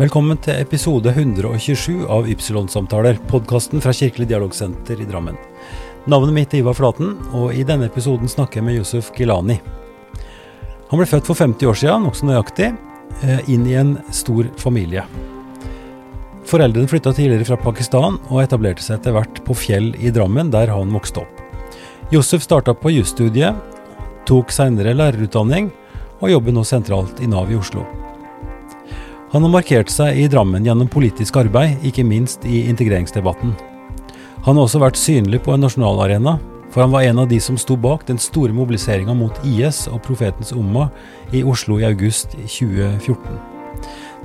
Velkommen til episode 127 av Ypsilon-samtaler, podkasten fra Kirkelig dialogsenter i Drammen. Navnet mitt er Ivar Flaten, og i denne episoden snakker jeg med Yusuf Gilani. Han ble født for 50 år siden, nokså nøyaktig, eh, inn i en stor familie. Foreldrene flytta tidligere fra Pakistan og etablerte seg etter hvert på Fjell i Drammen, der han vokste opp. Yusuf starta på jusstudiet, tok senere lærerutdanning, og jobber nå sentralt i Nav i Oslo. Han har markert seg i Drammen gjennom politisk arbeid, ikke minst i integreringsdebatten. Han har også vært synlig på en nasjonal arena, for han var en av de som sto bak den store mobiliseringa mot IS og Profetens Umma i Oslo i august 2014.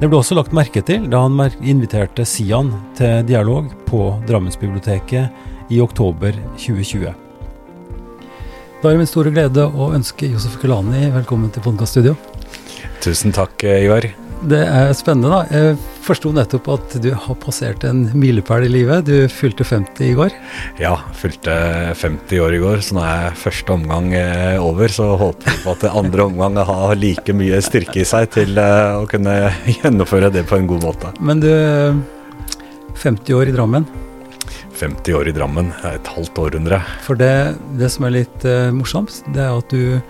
Det ble også lagt merke til da han inviterte Sian til dialog på Drammensbiblioteket i oktober 2020. Da er det min store glede å ønske Josef Kulani velkommen til Podkaststudio. Tusen takk, Ivar. Det er spennende, da. Jeg forsto nettopp at du har passert en milepæl i livet. Du fylte 50 i går. Ja, fylte 50 år i går, så nå er første omgang eh, over. Så håper vi på at andre omgang har like mye styrke i seg til eh, å kunne gjennomføre det på en god måte. Men du, 50 år i Drammen. 50 år i Drammen, et halvt århundre. For det, det som er litt uh, morsomt, det er at du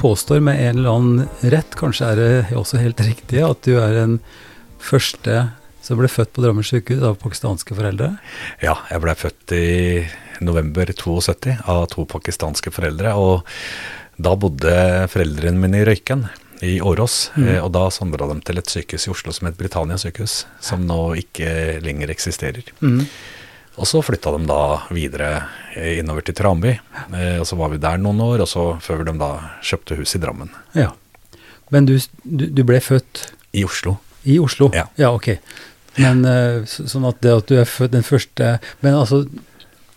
påstår med en eller annen rett, kanskje er det også helt riktig, at du er den første som ble født på Drammen sykehus av pakistanske foreldre? Ja, jeg ble født i november 72 av to pakistanske foreldre. Og da bodde foreldrene mine i Røyken i Årås. Mm. Eh, og da sondra de til et sykehus i Oslo som het Britannia sykehus, som nå ikke lenger eksisterer. Mm. Og så flytta de da videre eh, innover til Tranby. Eh, og så var vi der noen år, og så før de da kjøpte hus i Drammen. Ja. Men du, du, ble født I Oslo. I Oslo? Ja, ja ok. Men uh, sånn at det at du er født den første Men altså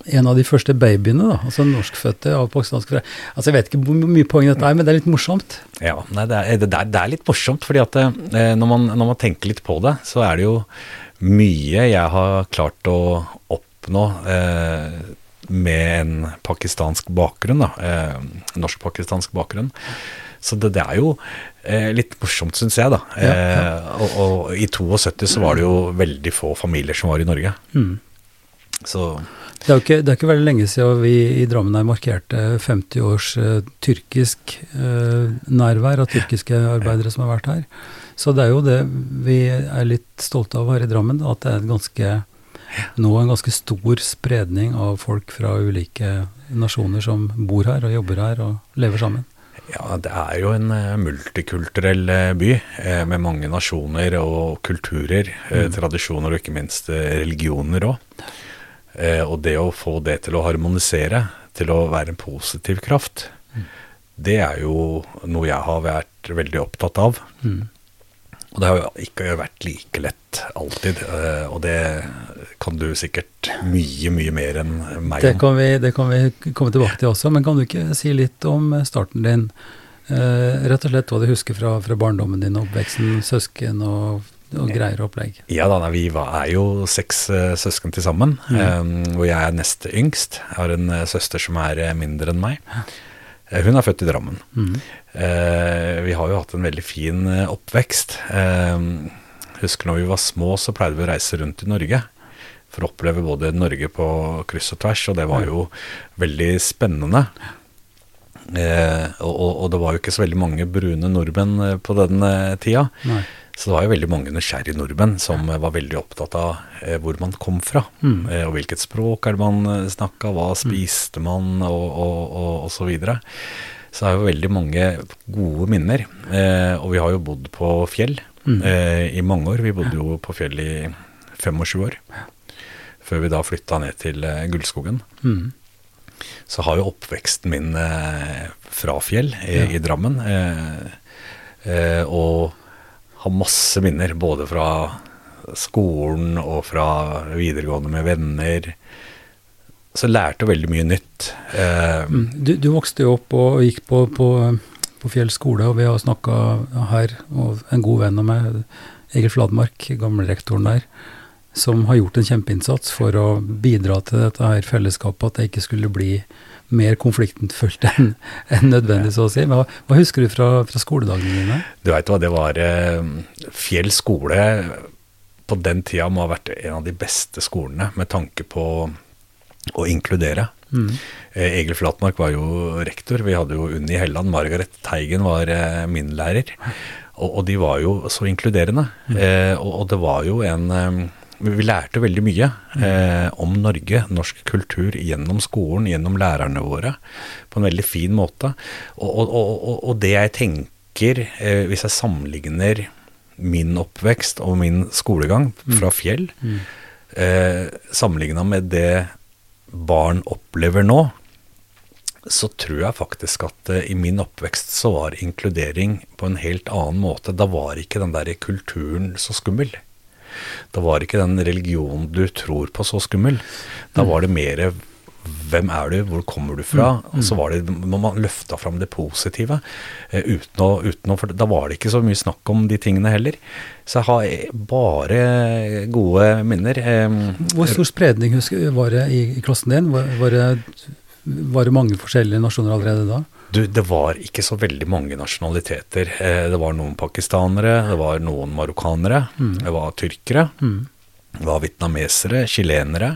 en av de første babyene, da, altså norskfødte av pakistansk foreldre. Altså, jeg vet ikke hvor mye poeng dette er, men det er litt morsomt. Ja, nei, det, er, det, er, det, er, litt morsomt, fordi at eh, når, man, når, man, tenker litt på det, så er det jo mye jeg har klart å oppnå eh, med en pakistansk bakgrunn, da. Eh, Norsk-pakistansk bakgrunn. Så det, det, er jo eh, litt morsomt, syns jeg, da. Ja, ja. Eh, og, og, i 72 så var det jo veldig få familier som var i Norge. Mm. Så det er jo ikke, det er ikke veldig lenge siden vi i Drammen her markerte 50 års uh, tyrkisk uh, nærvær av tyrkiske arbeidere som har vært her. Så det er jo det vi er litt stolte av her i Drammen, at det er ganske, nå en ganske stor spredning av folk fra ulike nasjoner som bor her og jobber her og lever sammen. Ja, det er jo en uh, multikulturell by med mange nasjoner og kulturer, mm. tradisjoner og ikke minst religioner òg. Eh, og det å få det til å harmonisere, til å være en positiv kraft, mm. det er jo noe jeg har vært veldig opptatt av. Mm. Og det har jo ikke vært like lett alltid, eh, og det kan du sikkert mye, mye mer enn meg det kan, vi, det kan vi komme tilbake til også, men kan du ikke si litt om starten din? Eh, rett og slett hva du husker fra, fra barndommen din, oppveksten, søsken og og greier opplegg. Ja da, vi er jo seks uh, søsken til sammen. Mm. Og jeg er neste yngst. Jeg har en søster som er mindre enn meg. hun er født i Drammen. Mm. Vi har jo hatt en veldig fin oppvekst. husker når vi var små, så pleide vi å reise rundt i Norge. For å oppleve både Norge på kryss og tvers, og det var jo veldig spennende. Og, og, og, det var jo ikke så veldig mange brune nordmenn på den tida. Nei. Så det var jo veldig mange nysgjerrige nordmenn som var veldig opptatt av eh, hvor man kom fra. Mm. Eh, og hvilket språk er det man eh, snakka, hva mm. spiste man, og, og, og, og så videre. Så har jo veldig mange gode minner. Eh, og vi har jo bodd på fjell mm. eh, i mange år. Vi bodde jo på fjell i 25 år. Før vi da flytta ned til eh, Gullskogen. Mm. Så har jo oppveksten min fra fjell i, ja. i Drammen. og har masse minner, både fra skolen og fra videregående med venner. Så jeg lærte veldig mye nytt. Eh, mm. du, du, vokste jo opp og gikk på, på, på Fjell skole, og vi har snakka her, og en god venn av meg, Egil Fladmark, gamlerektoren der, som har gjort en kjempeinnsats for å bidra til dette her fellesskapet, at det ikke skulle bli mer konfliktfullt enn en nødvendig, så å si. Hva, hva husker du fra, fra skoledagene dine? Du veit hva, det var eh, Fjell skole på den tida må ha vært en av de beste skolene med tanke på å inkludere. Mm. Eh, Egil Flatmark var jo rektor. Vi hadde jo Unni Helland. Margaret Teigen var eh, min lærer. Og, og, de var jo så inkluderende. Mm. Eh, og, og, det var jo en eh, Vi lærte veldig mye eh, om Norge, norsk kultur, gjennom skolen, gjennom lærerne våre, på en veldig fin måte. Og, og det jeg tenker, eh, hvis jeg sammenligner min oppvekst og min skolegang mm. fra Fjell, mm. eh, sammenligna med det barn opplever nå, så tror jeg faktisk at uh, i min oppvekst så var inkludering på en helt annen måte. Da var ikke den der kulturen så skummel. Da var ikke den religionen du tror på så skummel. Da mm. var det mer hvem er du, hvor kommer du fra? Mm. Og så var det, Man løfta fram det positive. Uh, uten å, uten å, for Da var det ikke så mye snakk om de tingene heller. Så jeg har bare gode minner. Um, hvor stor spredning var det i, i klassen din? Var, var, det, var, det, mange forskjellige nasjoner allerede da? Du, det var ikke så veldig mange nasjonaliteter. Eh, det var noen pakistanere, det var noen marokkanere, mm. det var tyrkere. Mm. Det var vietnamesere, chilenere.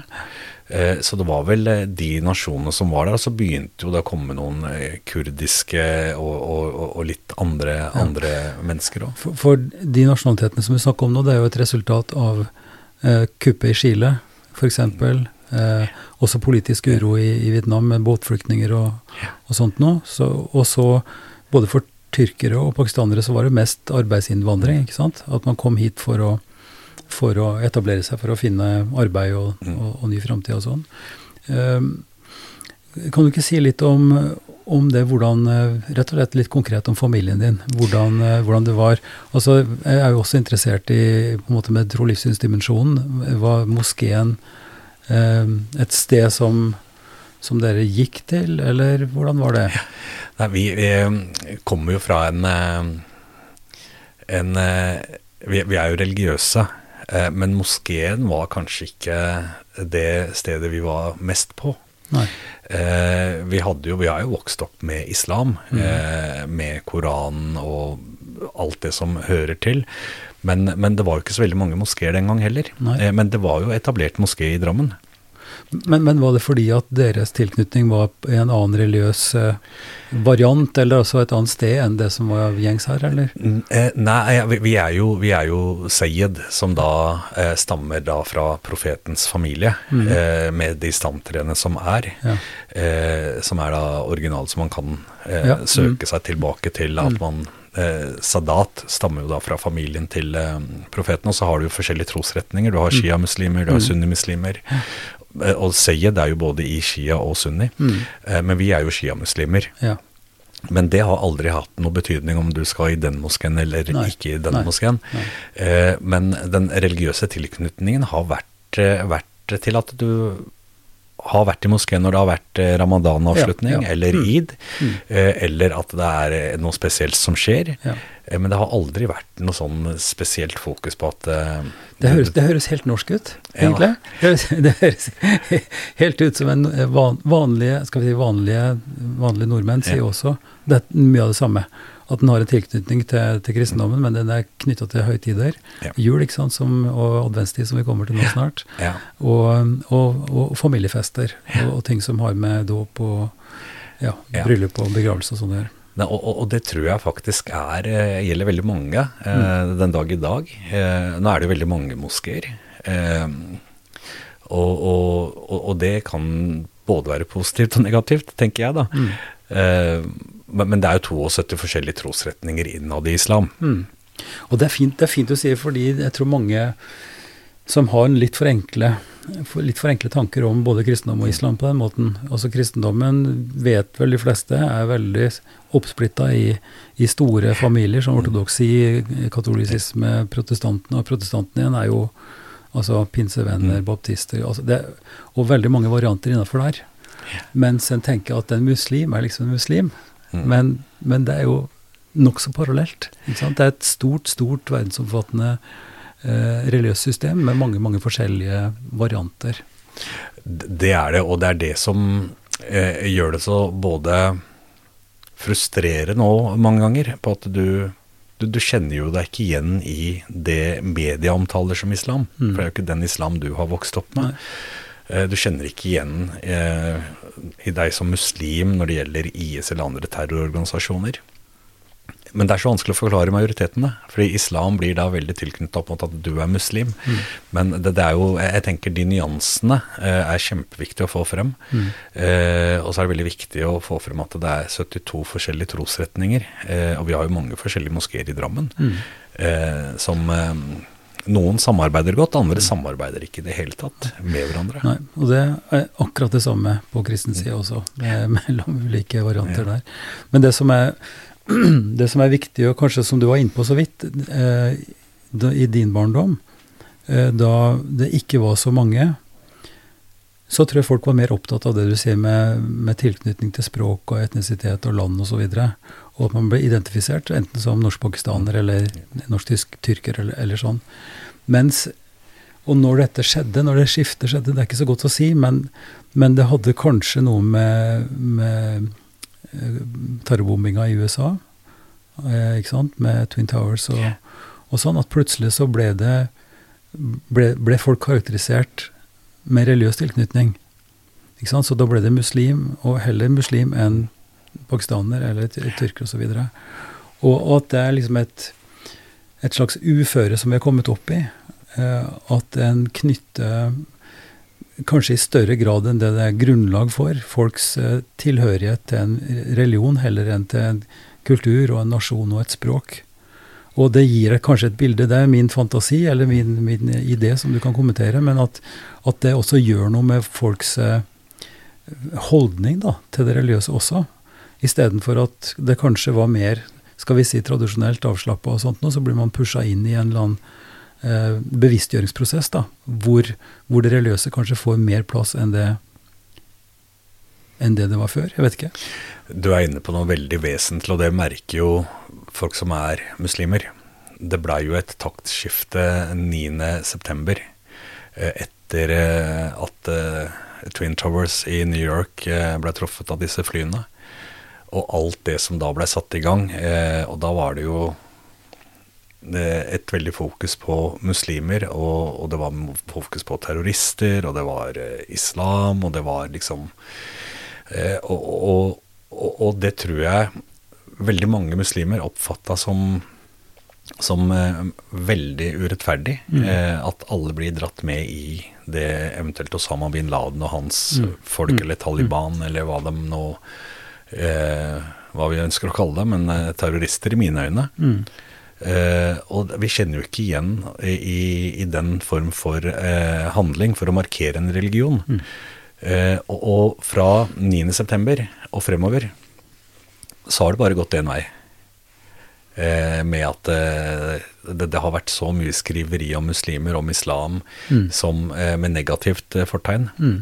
Eh, så det var vel eh, de nasjonene som var der. Og så begynte jo det å komme noen eh, kurdiske og, og, og litt andre, ja. andre mennesker òg. For, for, de nasjonalitetene som vi snakker om nå, det er jo et resultat av eh, kuppet i Chile, f.eks. Eh, også politisk uro i, i, Vietnam med båtflyktninger og, og sånt noe. Så, og så både for tyrkere og pakistanere så var det mest arbeidsinnvandring. ikke sant? At man kom hit for å for å etablere seg, for å finne arbeid og, mm. og, og ny framtid og sånn. Um, kan du ikke si litt om, om, det, hvordan, eh, rett og slett litt konkret om familien din, hvordan, eh, hvordan det var? Altså, jeg er jo også interessert i på en måte med tro- og livssynsdimensjonen. Var moskeen eh, et sted som, som, dere gikk til, eller hvordan var det? Nei, vi, vi kommer jo fra en, en vi, vi er jo religiøse. Eh, men moskeen var kanskje ikke det stedet vi var mest på. Eh, vi, hadde jo, vi har jo vokst opp med islam, mm. eh, med Koranen og alt det som hører til. Men, men, det var jo ikke så veldig mange moskeer den gang heller. Eh, men det var jo etablert moské i Drammen. Men, men, var det fordi at deres tilknytning var i en annen religiøs eh, variant, eller altså et annet sted enn det som var gjengs her, eller? Eh, nei, vi er jo, vi er jo Sayed, som da eh, stammer da fra profetens familie, mm. eh, med de stamtrene som er. Ja. Eh, som er da original, som man kan eh, ja. søke mm. seg tilbake til at mm. man Sadat stammer jo da fra familien til profeten, og så har du jo forskjellige trosretninger. Du har mm. sjiamuslimer, du har mm. sunnimuslimer. Eh, og Sayed er jo både i shia og sunni, mm. Eh, men vi er jo sjiamuslimer. Ja. Men det har aldri hatt noe betydning om du skal i den moskeen eller Nei. ikke i den moskeen. Eh, men den religiøse tilknytningen har vært, vært, til at du har vært i moskeen når det har vært ramadan-avslutning ja, ja. eller mm. id, mm. eller at det er noe spesielt som skjer. Ja. Eh, men det har aldri vært noe sånn spesielt fokus på at det, høres, det, høres, helt norsk ut, egentlig. Ja. Det, høres, helt ut som en eh, vanlige, skal vi si, vanlige, vanlige nordmenn sier også. Det er mye av det samme. At den har en tilknytning til, til kristendommen, men den er knytta til høytider. Ja. Jul ikke sant, som, og adventstid, som vi kommer til nå snart. Og, og, og, familiefester og, og, ting som har med dåp og bryllup og begravelse og sånn å gjøre. Og, og, og, det tror jeg faktisk er, eh, gjelder veldig mange eh, mm. den dag i dag. Eh, nå er det jo veldig mange moskeer. Eh, og, og, det kan både være positivt og negativt, tenker jeg da. Mm. Men, det er jo 72 forskjellige trosretninger innad i islam. Mm. Og det er, fint, det er fint å si, fordi jeg tror mange som har en litt for enkle litt for enkle tanker om både kristendom og islam på den måten. Altså Kristendommen vet vel de fleste er veldig oppsplitta i, i, store familier, som ortodoksi, katolisisme, protestantene. Og protestantene igjen er jo altså pinsevenner, mm. baptister altså det, Og veldig mange varianter innafor der. Mens en tenker at en muslim er liksom en muslim. Mm. Men, men, det er jo nokså parallelt. Det er et stort, stort verdensomfattende eh, religiøst system med mange, mange forskjellige varianter. Det er det, og det er det som eh, gjør det så både frustrerende og mange ganger, på at du du, du, kjenner jo deg ikke igjen i det media omtaler som islam. Mm. For det er jo ikke den islam du har vokst opp med. Nei. Du kjenner ikke igjen eh, i deg som muslim når det gjelder IS eller andre terrororganisasjoner. Men det er så vanskelig å forklare majoritetene. fordi islam blir da veldig tilknyttet opp mot at du er muslim. Mm. Men det, det, er jo, jeg tenker de nyansene eh, er kjempeviktig å få frem. Mm. Eh, og så er det veldig viktig å få frem at det er 72 forskjellige trosretninger. Eh, og vi har jo mange forskjellige moskeer i Drammen mm. Eh, som eh, noen samarbeider godt, andre samarbeider ikke i det hele tatt med hverandre. Nei, og det er akkurat det samme på kristen side også, mellom ulike varianter ja. der. Men det som er det som er viktig, og kanskje som du var inne på så vidt, eh, da, i din barndom, eh, da det ikke var så mange, så tror jeg folk var mer opptatt av det du sier med, med tilknytning til språk og etnisitet og land osv. Og, så og at man ble identifisert, enten som norsk-pakistaner eller norsk-tysk-tyrker eller, eller, sånn. Mens Og når dette skjedde, når det skiftet skjedde, det er ikke så godt å si, men, men det hadde kanskje noe med, med Eh, terrorbombinga i USA, eh, ikke sant, med Twin Towers og, og, sånn, at plutselig så ble det ble, ble folk karakterisert med religiøs tilknytning. Ikke sant? Så da ble det muslim, og heller muslim enn pakistaner eller tyrker osv. Og, og, og at det er liksom et, et slags uføre som vi har kommet opp i. Eh, at en knytter kanskje i større grad enn det det er grunnlag for, folks eh, tilhørighet til en religion heller enn til en kultur og en nasjon og et språk. Og det gir kanskje et bilde, det er min fantasi eller min, min idé som du kan kommentere, men at, at, det også gjør noe med folks eh, holdning da, til det religiøse også. Istedenfor at det kanskje var mer skal vi si tradisjonelt avslappa og sånt, så blir man pusha inn i en eller annen eh, bevisstgjøringsprosess, da, hvor, hvor, det religiøse kanskje får mer plass enn det, enn det det var før. Jeg vet ikke. Du er inne på noe veldig vesentlig, og det merker jo folk som er muslimer. Det blei jo et taktskifte 9.9. Eh, etter eh, at eh, Twin Towers i New York ble truffet av disse flyene. Og alt det som da ble satt i gang. Og da var det jo et veldig fokus på muslimer, og, og, det var fokus på terrorister, og det var eh, islam, og det var liksom eh, og, og, og, det tror jeg veldig mange muslimer oppfatta som som eh, veldig urettferdig. Mm. Eh, at alle blir dratt med i det eventuelt Osama bin Laden og hans mm. folk, mm. eller Taliban, mm. eller hva de nå eh, Hva vi ønsker å kalle dem, men eh, terrorister i mine øyne. Mm. Eh, og vi kjenner jo ikke igjen i, i den form for eh, handling for å markere en religion. Mm. Eh, og, og, fra 9.9. og fremover så har det bare gått én vei. Eh, med at eh, det, det, har vært så mye skriveri om muslimer, om islam, mm. som, eh, med negativt fortegn. Mm.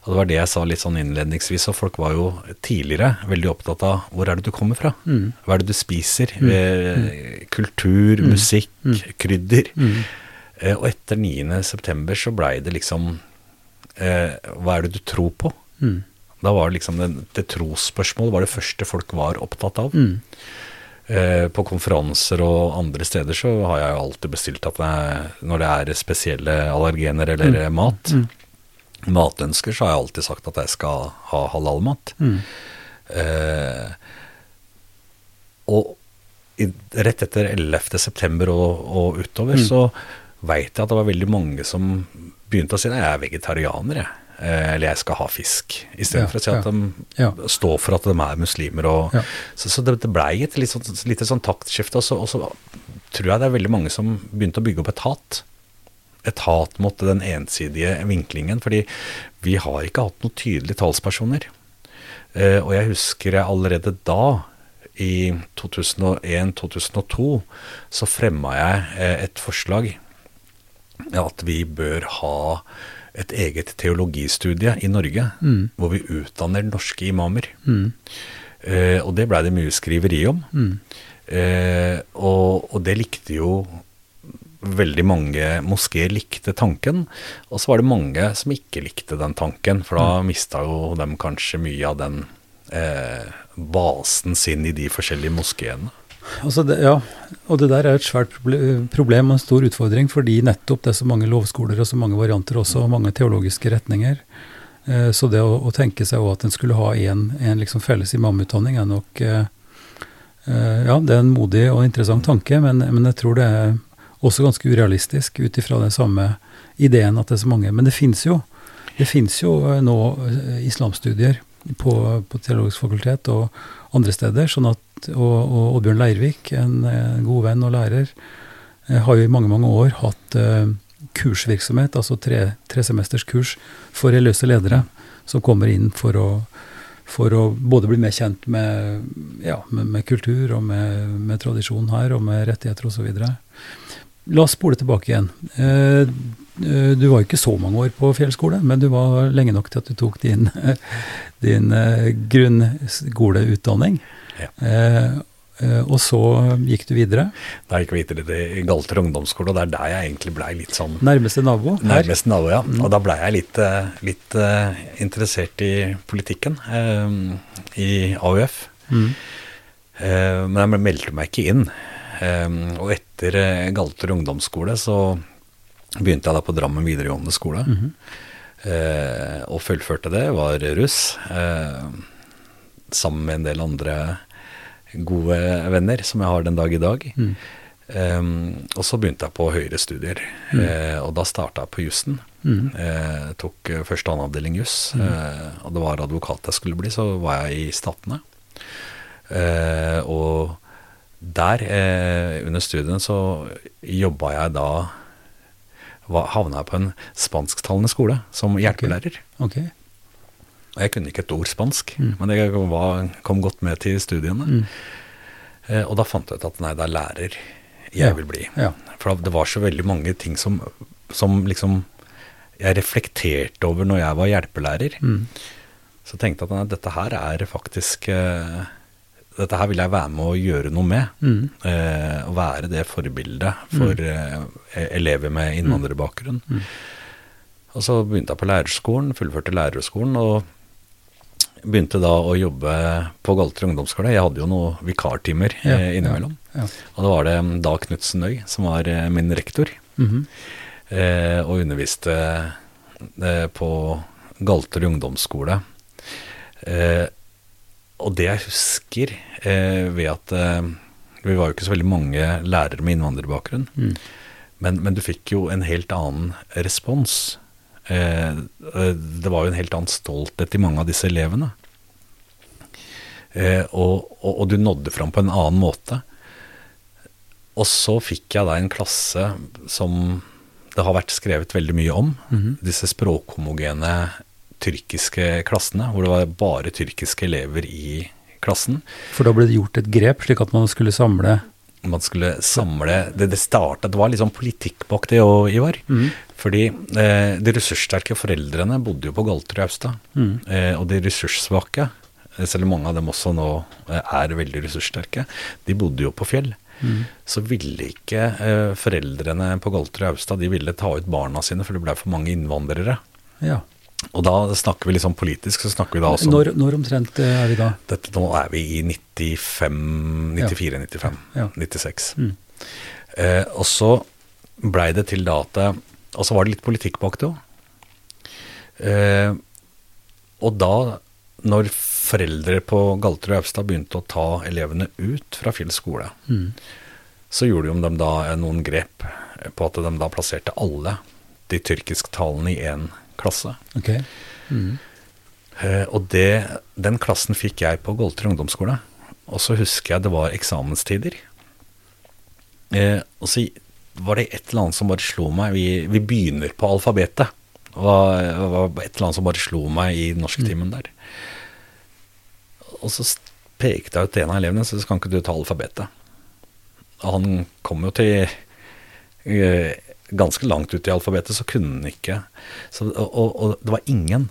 og det var det jeg sa litt sånn innledningsvis, og folk var jo tidligere veldig opptatt av hvor er det du kommer fra? Mm. Hva er det du spiser? Mm. Mm. kultur, mm. musikk, krydder. og etter 9.9. så blei det liksom Hva er det du tror på? Da var det liksom det, det trosspørsmålet var det første folk var opptatt av. Eh, på konferanser og andre steder så har jeg jo alltid bestilt at jeg, når det er spesielle allergener eller mm. mat, mm. matønsker, så har jeg alltid sagt at jeg skal ha halalmat. Mm. Eh, og i, rett etter 11.9. og, og utover mm. så veit jeg at det var veldig mange som begynte å si at jeg er vegetarianer, jeg. Eh, eller jeg skal ha fisk, istedenfor ja, å si at de ja. står for at de er muslimer. Og, ja. Så, så, det, det blei et litt sånn, lite sånn taktskifte. Og så, og så, tror jeg det er veldig mange som begynte å bygge opp et hat. Et hat mot den ensidige vinklingen. Fordi vi har ikke hatt noen tydelige talspersoner. Eh, og jeg husker jeg allerede da, i 2001-2002, så fremma jeg eh, et forslag at vi bør ha et eget teologistudie i Norge, mm. hvor vi utdanner norske imamer. Mm. Eh, og det blei det mye skriveri om. Mm. Eh, og, og, det likte jo Veldig mange moskeer likte tanken, og så var det mange som ikke likte den tanken, for da mm. mista jo dem kanskje mye av den eh, basen sin i de forskjellige moskeene. Altså det, ja, og det der er et svært problem og en stor utfordring, fordi nettopp det er så mange lovskoler og så mange varianter også, og mange teologiske retninger. Eh, så det å, å tenke seg at en skulle ha en, liksom felles imamutdanning, er nok eh, eh, Ja, det er en modig og interessant tanke, men, men jeg tror det er også ganske urealistisk ut ifra den samme ideen at det er så mange. Men det fins jo, det finnes jo nå islamstudier på, på Teologisk fakultet og andre steder. sånn at, Og, og Oddbjørn Leirvik, en, en, god venn og lærer, eh, har jo i mange mange år hatt uh, kursvirksomhet, altså tre, tresemesters for religiøse ledere, som kommer inn for å, for å både bli mer kjent med, ja, med, med kultur og med, med tradisjon her, og med rettigheter osv. La oss spole tilbake igjen. Eh, du var ikke så mange år på fjellskole, men du var lenge nok til at du tok din, din eh, grunnskoleutdanning. Ja. Eh, og så gikk du videre? Da gikk vi videre til Galter ungdomsskole, og det er der jeg egentlig blei litt sånn Nærmeste nabo? Her. Nærmeste nabo, ja. Mm. Og da blei jeg litt, litt interessert i politikken i AUF. Mm. Men jeg meldte meg ikke inn. og etter Galter ungdomsskole så begynte jeg da på Drammen videregående skole. Mm -hmm. eh, og fullførte det, var russ. Eh, sammen med en del andre gode venner som jeg har den dag i dag. Mm. Eh, og så begynte jeg på høyere studier, mm. uh, og da starta jeg på jussen. Mm. Uh, tok uh, første og annen avdeling juss, mm. og det var advokat jeg skulle bli, så var jeg i Statene. og der, under studiene, så jobba jeg da havna jeg på en spansktalende skole som hjelpelærer. Okay. Okay. Og jeg kunne ikke et ord spansk, mm. men var, kom godt med til studiene. Mm. Eh, og da fant jeg ut at nei, det er lærer jeg ja. vil bli. Ja. For det var så veldig mange ting som, som liksom jeg reflekterte over når jeg var hjelpelærer. Mm. Så tenkte jeg at nei, dette her er faktisk eh, dette her vil jeg være med å gjøre noe med. Mm. Eh, være det forbildet for mm. eh, elever med innvandrerbakgrunn. Mm. Og så begynte jeg på lærerskolen, fullførte lærerskolen, og begynte da å jobbe på Galter ungdomsskole. Jeg hadde jo noen vikartimer ja, eh, innimellom. Ja, ja. Og da var det da Knutsen Øy som var eh, min rektor, -hmm. og underviste på Galter ungdomsskole. Eh, og det jeg husker eh, ved at eh, Vi var jo ikke så veldig mange lærere med innvandrerbakgrunn. Mm. Men, men, du fikk jo en helt annen respons. Eh, eh, det var jo en helt annen stolthet i mange av disse elevene. Eh, og, og, og, du nådde fram på en annen måte. Og så fikk jeg da en klasse som det har vært skrevet veldig mye om. Mm -hmm. Disse språkhomogene tyrkiske klassene, hvor det var bare tyrkiske elever i klassen. For da ble det gjort et grep, slik at man skulle samle Man skulle samle Det, det startet, Det var litt sånn politikk bak det òg, Ivar. Mm. Fordi eh, de ressurssterke foreldrene bodde jo på Galter og Austad. Mm. Eh, og de ressurssvake, selv om mange av dem også nå eh, er veldig ressurssterke, de bodde jo på fjell. Mm. Så ville ikke eh, foreldrene på Galterud og Austad de ville ta ut barna sine, for det ble for mange innvandrere. Ja. Og da snakker vi litt sånn politisk, så snakker vi da også Når, når omtrent eh, er vi da? Dette, nå er vi i 95, 94, ja. 95, ja. 96. Mm. Eh, og så blei det til da at Og så var det litt politikk bak det òg. Eh, og da, når foreldre på Galterud og Austad begynte å ta elevene ut fra Fjell skole, mm. så gjorde de da noen grep på at de da plasserte alle de tyrkisktalende i én klasse. Okay. Mm. Uh, og det, den klassen fikk jeg på Golter ungdomsskole. Og så husker jeg det var eksamenstider. Uh, og så var det et eller annet som bare slo meg. Vi, vi begynner på alfabetet. Det var, var, et eller annet som bare slo meg i norsktimen mm. der. Og så pekte jeg ut en av elevene, så kan ikke du ta alfabetet. Og han kom jo til uh, ganske langt ut i alfabetet, så kunne han ikke så, og, og, det var ingen,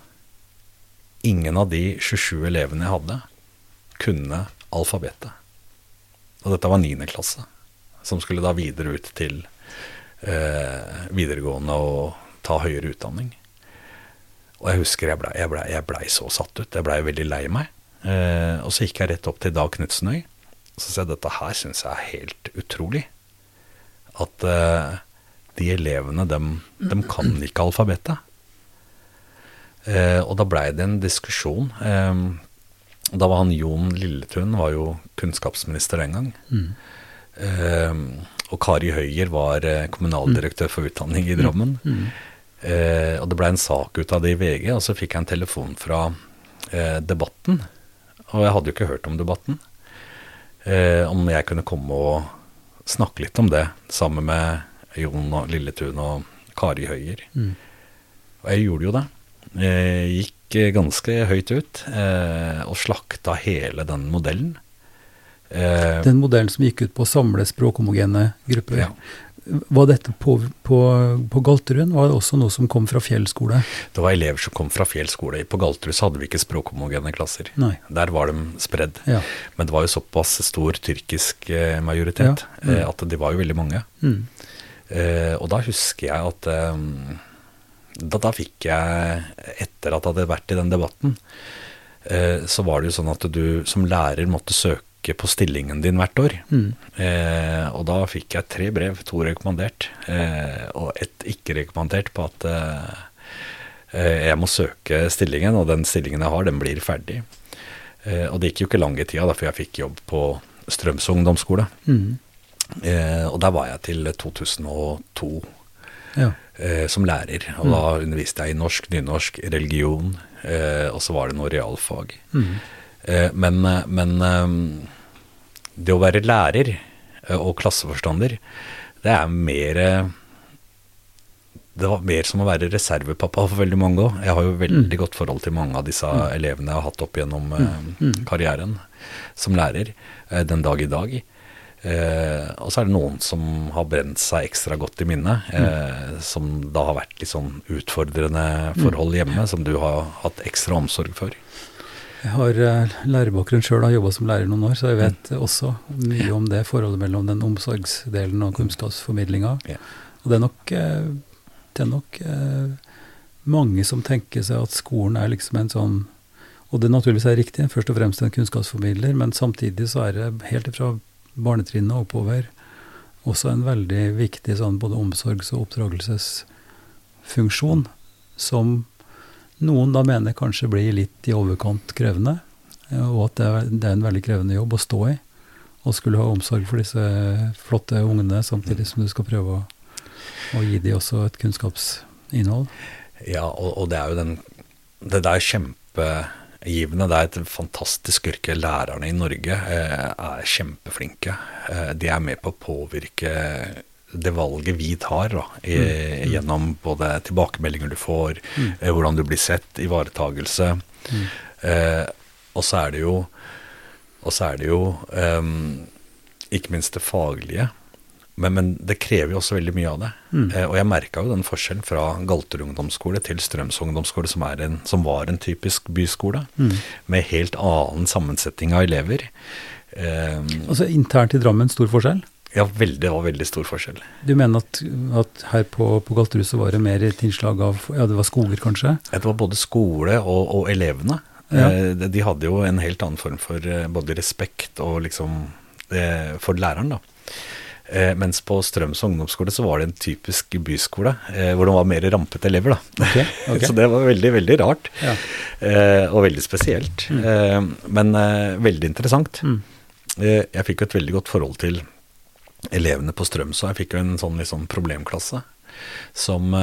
ingen av de 27 elevene jeg hadde, kunne alfabetet. Og dette var 9. klasse, som skulle da videre ut til eh, videregående og ta høyere utdanning. Og jeg husker jeg blei ble, ble så satt ut. Jeg blei veldig lei meg. Eh, og så gikk jeg rett opp til Dag Knutsenøy Så sier jeg dette her syns jeg er helt utrolig. At uh, de elevene, de, de kan ikke alfabetet. Eh, og da blei det en diskusjon. Eh, da var han Jon Lilletun var jo kunnskapsminister den gang. Mm. Eh, og Kari Høyer var kommunaldirektør for utdanning i Drammen. Mm. Mm. Uh, og det blei en sak ut av det i VG, og så fikk jeg en telefon fra Debatten. Og jeg hadde jo ikke hørt om Debatten. om jeg kunne komme og snakke litt om det sammen med Jon Lilletun og Kari Høyer. Mm. Og jeg gjorde jo det. Jeg gikk ganske høyt ut eh, og slakta hele den modellen. Eh, den modellen som gikk ut på å samle språkhomogene grupper. Ja. Var dette på, på, på Galterud? Var det også noe som kom fra Fjell skole? Det var elever som kom fra Fjell skole. På Galterud så hadde vi ikke språkhomogene klasser. Nei. Der var de spredd. Ja. Men det var jo såpass stor tyrkisk eh, majoritet ja. mm. at de var jo veldig mange. Mm. Uh, og da husker jeg at um, da, da, fikk jeg, etter at jeg hadde vært i den debatten, uh, så var det jo sånn at du som lærer måtte søke på stillingen din hvert år. Mm. Eh, og da fikk jeg tre brev, to rekommandert, og ett ikke rekommandert på at jeg må søke stillingen, og den stillingen jeg har, den blir ferdig. og det gikk jo ikke lang i tida, for jeg fikk jobb på Strømsø ungdomsskole. Mm. Eh, og der var jeg til 2002 ja. eh, som lærer. Og mm. da underviste jeg i norsk, nynorsk, religion, eh, og så var det noe realfag. Mm. Eh, men, men eh, det å være lærer eh, og klasseforstander, det er mer det var mer som å være reservepappa for veldig mange òg. Jeg har jo veldig mm. godt forhold til mange av disse mm. elevene jeg har hatt opp gjennom mm. mm. karrieren som lærer den dag i dag. Eh, og så er det noen som har brent seg ekstra godt i minnet, eh, mm. som da har vært litt sånn utfordrende forhold mm. hjemme, som du har hatt ekstra omsorg for. Jeg har eh, lærebakgrunn sjøl, har jobba som lærer noen år, så jeg vet mm. også mye om det forholdet mellom den omsorgsdelen og kunnskapsformidlinga. Yeah. Og det er nok, eh, det er nok eh, mange som tenker seg at skolen er liksom en sånn og det naturligvis er riktig, først og fremst en kunnskapsformidler, men samtidig så er det helt ifra barnetrinnet oppover. Også en veldig viktig sånn både omsorgs- og oppdragelsesfunksjon, som noen da mener kanskje blir litt i overkant krevende, og at det det er en veldig krevende jobb å stå i. Og skulle ha omsorg for disse flotte ungene, samtidig som du skal prøve å, å gi dem også et kunnskapsinnhold. Ja, og, og det er jo den Det der kjempe givende. Det er et fantastisk yrke. Lærerne i Norge eh, er kjempeflinke. Eh, de er med på å påvirke det valget vi tar, da, i, mm. mm. gjennom både tilbakemeldinger du får, mm. eh, hvordan du blir sett, ivaretagelse. Mm. Eh, og så er det jo, er det jo eh, ikke minst det faglige. Men, men, det krever jo også veldig mye av det. Mm. Eh, og jeg merka jo den forskjellen fra Galterud ungdomsskole til Strøms ungdomsskole, som, en, som, var en typisk byskole, mm. med helt annen sammensetning av elever. Eh, altså internt i Drammen stor forskjell? Ja, veldig, det var veldig stor forskjell. Du mener at, at her på, på Galterud så var det mer et innslag av Ja, det var skoler, kanskje? Det var både skole og, og elevene. Ja. Eh, de hadde jo en helt annen form for eh, både respekt og liksom eh, for læreren, da. Eh, mens på Strøms ungdomsskole så var det en typisk byskole, eh, hvor det var mer rampete elever. da. Okay, okay. så det var veldig, veldig rart. Ja. Eh, og veldig spesielt. Mm. Eh, men eh, veldig interessant. Mm. Eh, jeg fikk jo et veldig godt forhold til elevene på Strøms, og jeg fikk jo en sånn liksom, problemklasse som,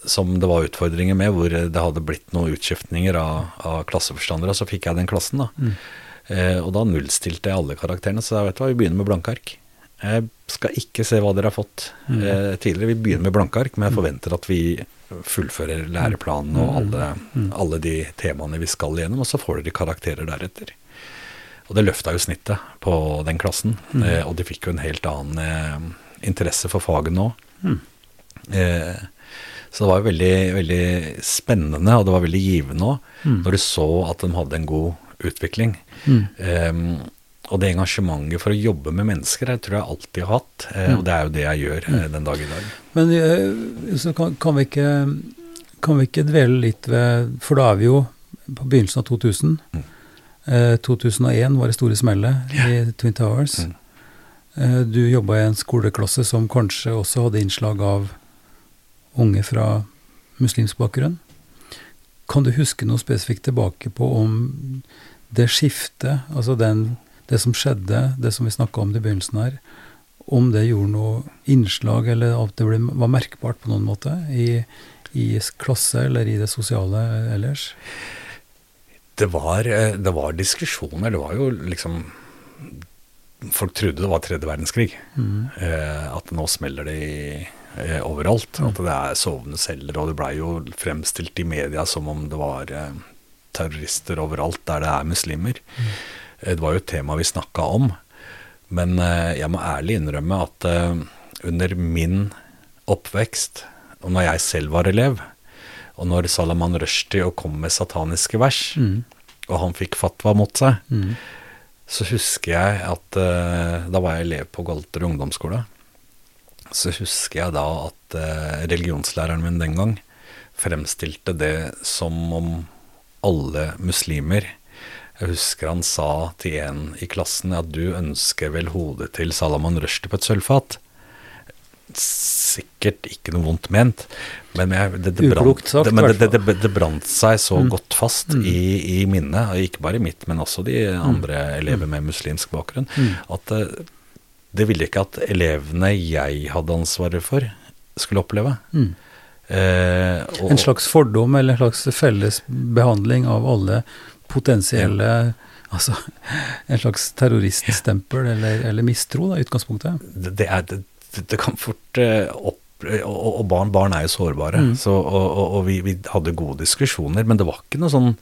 som det var utfordringer med, hvor det hadde blitt noen utskiftninger av, av klasseforstandere. Så fikk jeg den klassen, da. Mm. og da nullstilte jeg alle karakterene, så jeg vet hva, vi begynner med blanke ark. Jeg skal ikke se hva dere har fått mm. eh, tidligere. Vi begynner med blanke ark, men jeg mm. forventer at vi fullfører læreplanen og mm. alle, mm. alle, de temaene vi skal igjennom, og så får dere karakterer deretter. Og det løfta jo snittet på den klassen, mm. eh, og de fikk jo en helt annen eh, interesse for faget nå. Mm. Eh, så det var jo veldig, veldig spennende, og det var veldig givende òg, når du så at de hadde en god utvikling. Mm. Og det engasjementet for å jobbe med mennesker, jeg tror jeg alltid har hatt. Eh, og det er jo det jeg gjør eh, den dag i dag. Men eh, så kan, kan, vi ikke, kan, vi ikke, dvele litt ved For da er vi jo på begynnelsen av 2000. Mm. Eh, 2001 var det store smellet i Twin Towers. Mm. Du jobba i en skoleklasse som kanskje også hadde innslag av unge fra muslimsk bakgrunn. Kan du huske noe spesifikt tilbake på om det skiftet, altså den, det som skjedde, det som vi snakka om i begynnelsen her, om det gjorde noe innslag, eller at det ble, var merkbart på noen måte i, i klasse eller i det sosiale ellers? Det var, eh, det var diskusjoner. Det var jo liksom Folk trodde det var tredje verdenskrig. Mm. Eh, at nå smeller det i, eh, overalt. At det er sovende celler. Og det blei jo fremstilt i media som om det var eh, terrorister overalt der det er muslimer. Mm. Eh, det var jo et tema vi snakka om. Men eh, jeg må ærlig innrømme at eh, under min oppvekst, og når jeg selv var elev, og når Salaman Rushdie kom med sataniske vers, Mm. og han fikk fatwa mot seg, Mm. så husker jeg at Da var jeg elev på Galter ungdomsskole. Så husker jeg da at religionslæreren min den gang fremstilte det som om alle muslimer Jeg husker han sa til en i klassen at du ønsker vel hodet til Salaman Rushdie på et sølvfat. Sikkert ikke noe vondt ment, men, jeg, det, det, brant, sagt, det, det, brant seg så Mm. godt fast i, i minnet, ikke bare mitt, men også de andre elever med muslimsk bakgrunn, Mm. at eh, det ville ikke at elevene jeg hadde ansvaret for, skulle oppleve. Mm. Eh, og, En slags fordom eller en slags felles behandling av alle potensielle Altså en slags terroriststempel eller, eller mistro, da, i utgangspunktet. det, er, det, det kan fort eh, opp og, og barn, barn er jo sårbare, Mm. så, og, og, og vi, vi hadde gode diskusjoner, men det var ikke noe sånn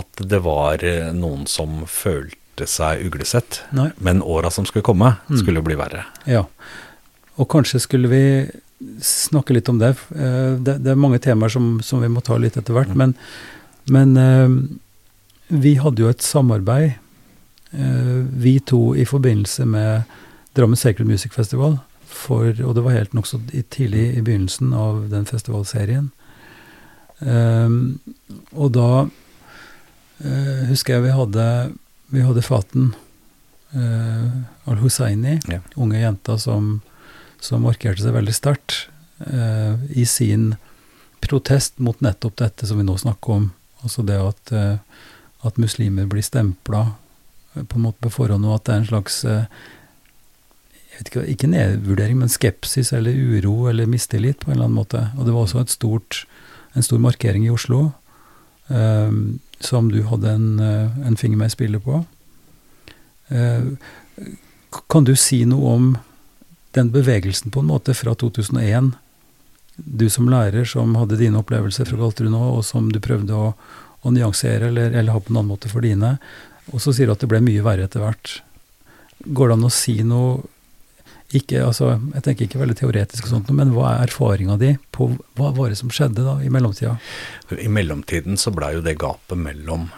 at det var eh, noen som følte seg uglesett. Nei. Men åra som skulle komme, Mm. skulle bli verre. Ja. Og kanskje skulle vi snakke litt om det. Eh, Det, det er mange temaer som, som vi må ta litt etter hvert, Mm. men, men eh, vi hadde jo et samarbeid, eh, vi to, i forbindelse med Drammen Sacred Music Festival. For, og det var helt nokså tidlig i begynnelsen av den festivalserien. Um, og da uh, husker jeg vi hadde, vi hadde Faten uh, Al-Husseini, Ja. unge jenta som, som markerte seg veldig sterkt uh, i sin protest mot nettopp dette som vi nå snakker om. Altså det at, at muslimer blir stempla eh, på en måte på forhånd, og at det er en slags eh, ikke, ikke nedvurdering, men skepsis eller uro eller mistillit på en eller annen måte. Og det var også stort, en stor markering i Oslo eh, som du hadde en, eh, en finger med i spillet på. Eh, kan du si noe om den bevegelsen på en måte fra 2001? Du som lærer som hadde dine opplevelser fra Galterud nå, og som du prøvde å, å nyansere eller, eller ha på en annen måte for dine. Og så sier du at det ble mye verre etter hvert. Går det an å si noe ikke, altså, Jeg tenker ikke veldig teoretisk, og sånt, men hva er erfaringa di på hva var det som skjedde da i mellomtida? I mellomtiden så blei jo det gapet mellom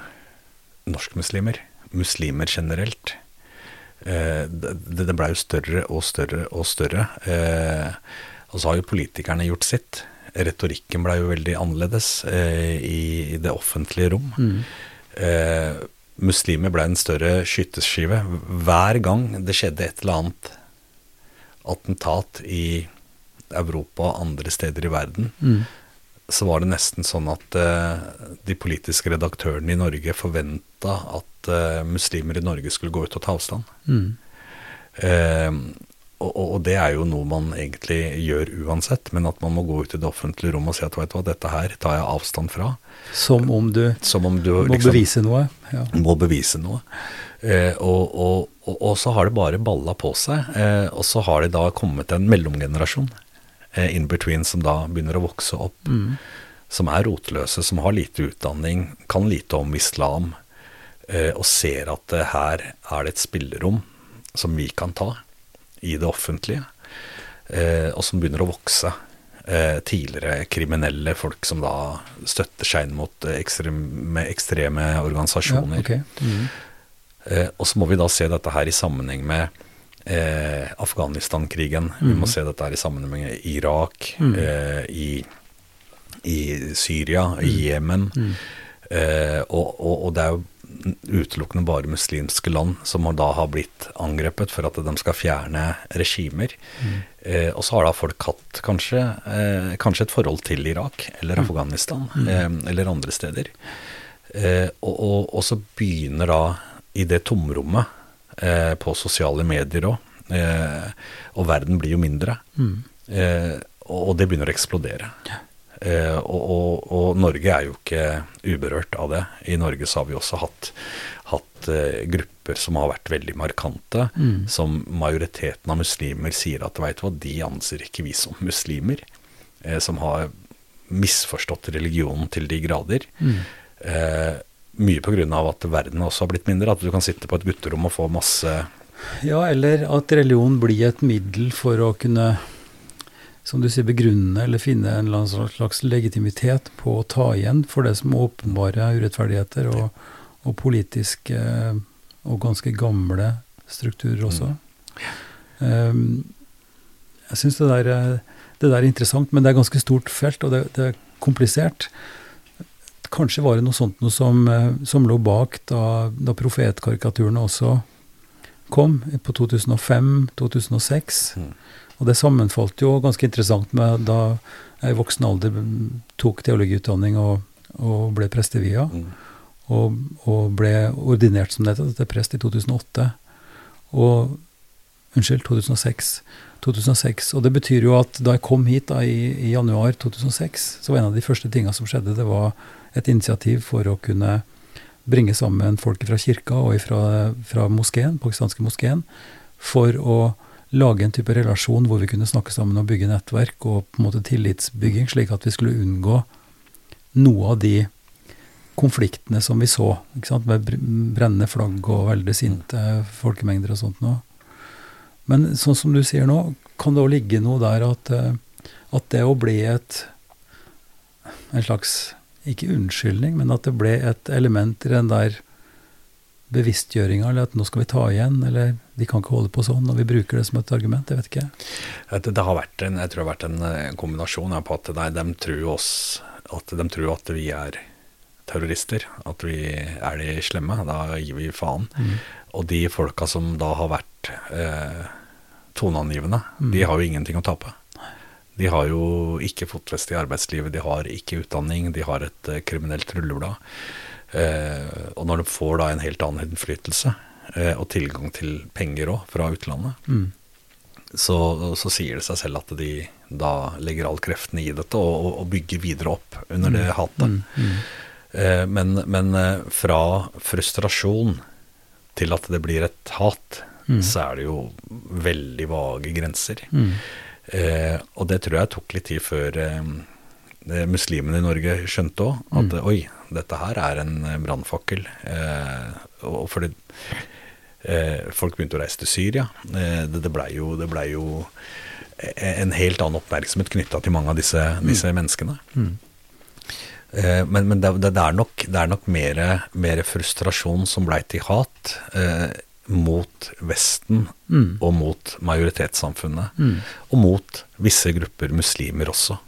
norskmuslimer, muslimer generelt, eh, det, det blei jo større og større og større. Eh, og så har jo politikerne gjort sitt. Retorikken blei jo veldig annerledes eh, i, i det offentlige rom. Mm. Eh, muslimer ble en større skyteskive. Hver gang det skjedde et eller annet attentat i Europa og andre steder i verden, Mm. så var det nesten sånn at eh, de politiske redaktørene i Norge forventa at eh, muslimer i Norge skulle gå ut og ta avstand. Mm. Og, og det er jo noe man egentlig gjør uansett, men at man må gå ut i det offentlige rom og si at vet du hva, dette her tar jeg avstand fra. Som om du Som om du må liksom bevise noe. Ja. må bevise noe. Eh, og, og, og, og så har det bare balla på seg. Eh, og så har det da kommet en mellomgenerasjon eh, in between som da begynner å vokse opp. Mm. Som er rotløse, som har lite utdanning, kan lite om islam. Eh, og ser at eh, her er det et spillerom som vi kan ta i det offentlige. Eh, og som begynner å vokse. Eh, tidligere kriminelle folk som da støtter seg inn mot eh, ekstreme, ekstreme organisasjoner. Ja, okay. Mm. Eh, og så må vi da se dette her i sammenheng med eh, Afghanistan-krigen. Vi må Mm. se dette her i sammenheng med Irak, Mm. eh, i, i Syria, i Jemen. Mm. Eh, og, og, og det er jo utelukkende bare muslimske land som da har blitt angrepet for at de skal fjerne regimer. Mm. Eh, og så har da folk hatt kanskje, eh, kanskje et forhold til Irak eller mm. Afghanistan mm. eh, eller andre steder. Eh, og, og, og, så begynner da i det tomrommet eh, på sosiale medier òg, eh, og verden blir jo mindre, mm. og, det begynner å eksplodere. Ja. Eh, og, og, og, Norge er jo ikke uberørt av det. I Norge så har vi også hatt, hatt eh, grupper som har vært veldig markante, mm. som majoriteten av muslimer sier at vet du hva, de anser ikke vi som muslimer. Eh, som har misforstått religionen til de grader. Mm. Eh, mye pga. at verden også har blitt mindre. At du kan sitte på et gutterom og få masse Ja, eller at religion blir et middel for å kunne som du sier, begrunne eller finne en eller annen slags legitimitet på å ta igjen for det som åpenbare urettferdigheter og, og politiske og ganske gamle strukturer også. Mm. Um, jeg syns det, det, der er interessant, men det er ganske stort felt, og det, det er komplisert. Kanskje var det noe sånt noe som, som lå bak da, da profetkarikaturene også kom, på 2005-2006. Mm. Og det sammenfalt jo ganske interessant med da jeg i voksen alder tok teologiutdanning og, og ble prestevia. Mm. Og, og, ble ordinert som dette til prest i 2008. Og Unnskyld, 2006. 2006. Og det betyr jo at da jeg kom hit da, i, i, januar 2006, så var en av de første tinga som skjedde, det var et initiativ for å kunne bringe sammen folk fra kirka og fra, fra moskeen, pakistanske moskeen, for å lage en type relasjon hvor vi kunne snakke sammen og bygge nettverk og på en måte tillitsbygging, slik at vi skulle unngå noe av de konfliktene som vi så, med brennende flagg og veldig sinte folkemengder og sånt noe. Men sånn som du sier nå, kan det òg ligge noe der at, eh, at det å bli et en slags ikke unnskyldning, men at det ble et element i den der bevisstgjøringa, eller at nå skal vi ta igjen, eller vi kan ikke holde på sånn når vi bruker det som et argument. Jeg vet ikke. Det, det har vært en, jeg tror det har vært en, en kombinasjon på at nei, de, tror oss, at de tror at vi er terrorister, at vi er de slemme. Da gir vi faen. Mm. Og de folka som da har vært eh, toneangivende, mm. de har jo ingenting å tape. De har jo ikke fotfeste i arbeidslivet, de har ikke utdanning, de har et eh, kriminelt rulleblad. Eh, og når de får da en helt annen innflytelse, eh, og tilgang til penger òg fra utlandet, mm. så, så, sier det seg selv at de da legger all kreftene i dette og, og bygger videre opp under det mm. hatet. Mm. Mm. Eh, men, men, eh, fra frustrasjon til at det blir et hat, mm. så er det jo veldig vage grenser. Mm. Eh, og det tror jeg tok litt tid før eh, muslimene i Norge skjønte òg. At mm. oi, dette her er en eh, brannfakkel. Eh, og fordi eh, folk begynte å reise til Syria. Eh, det, det blei jo, ble jo, en helt annen oppmerksomhet knytta til mange av disse, mm. menneskene. Mm. Eh, men, men det, det, er nok, det er nok mer, mer frustrasjon som blei til hat eh, mot Vesten mm. og mot majoritetssamfunnet. Mm. Og mot visse grupper muslimer også.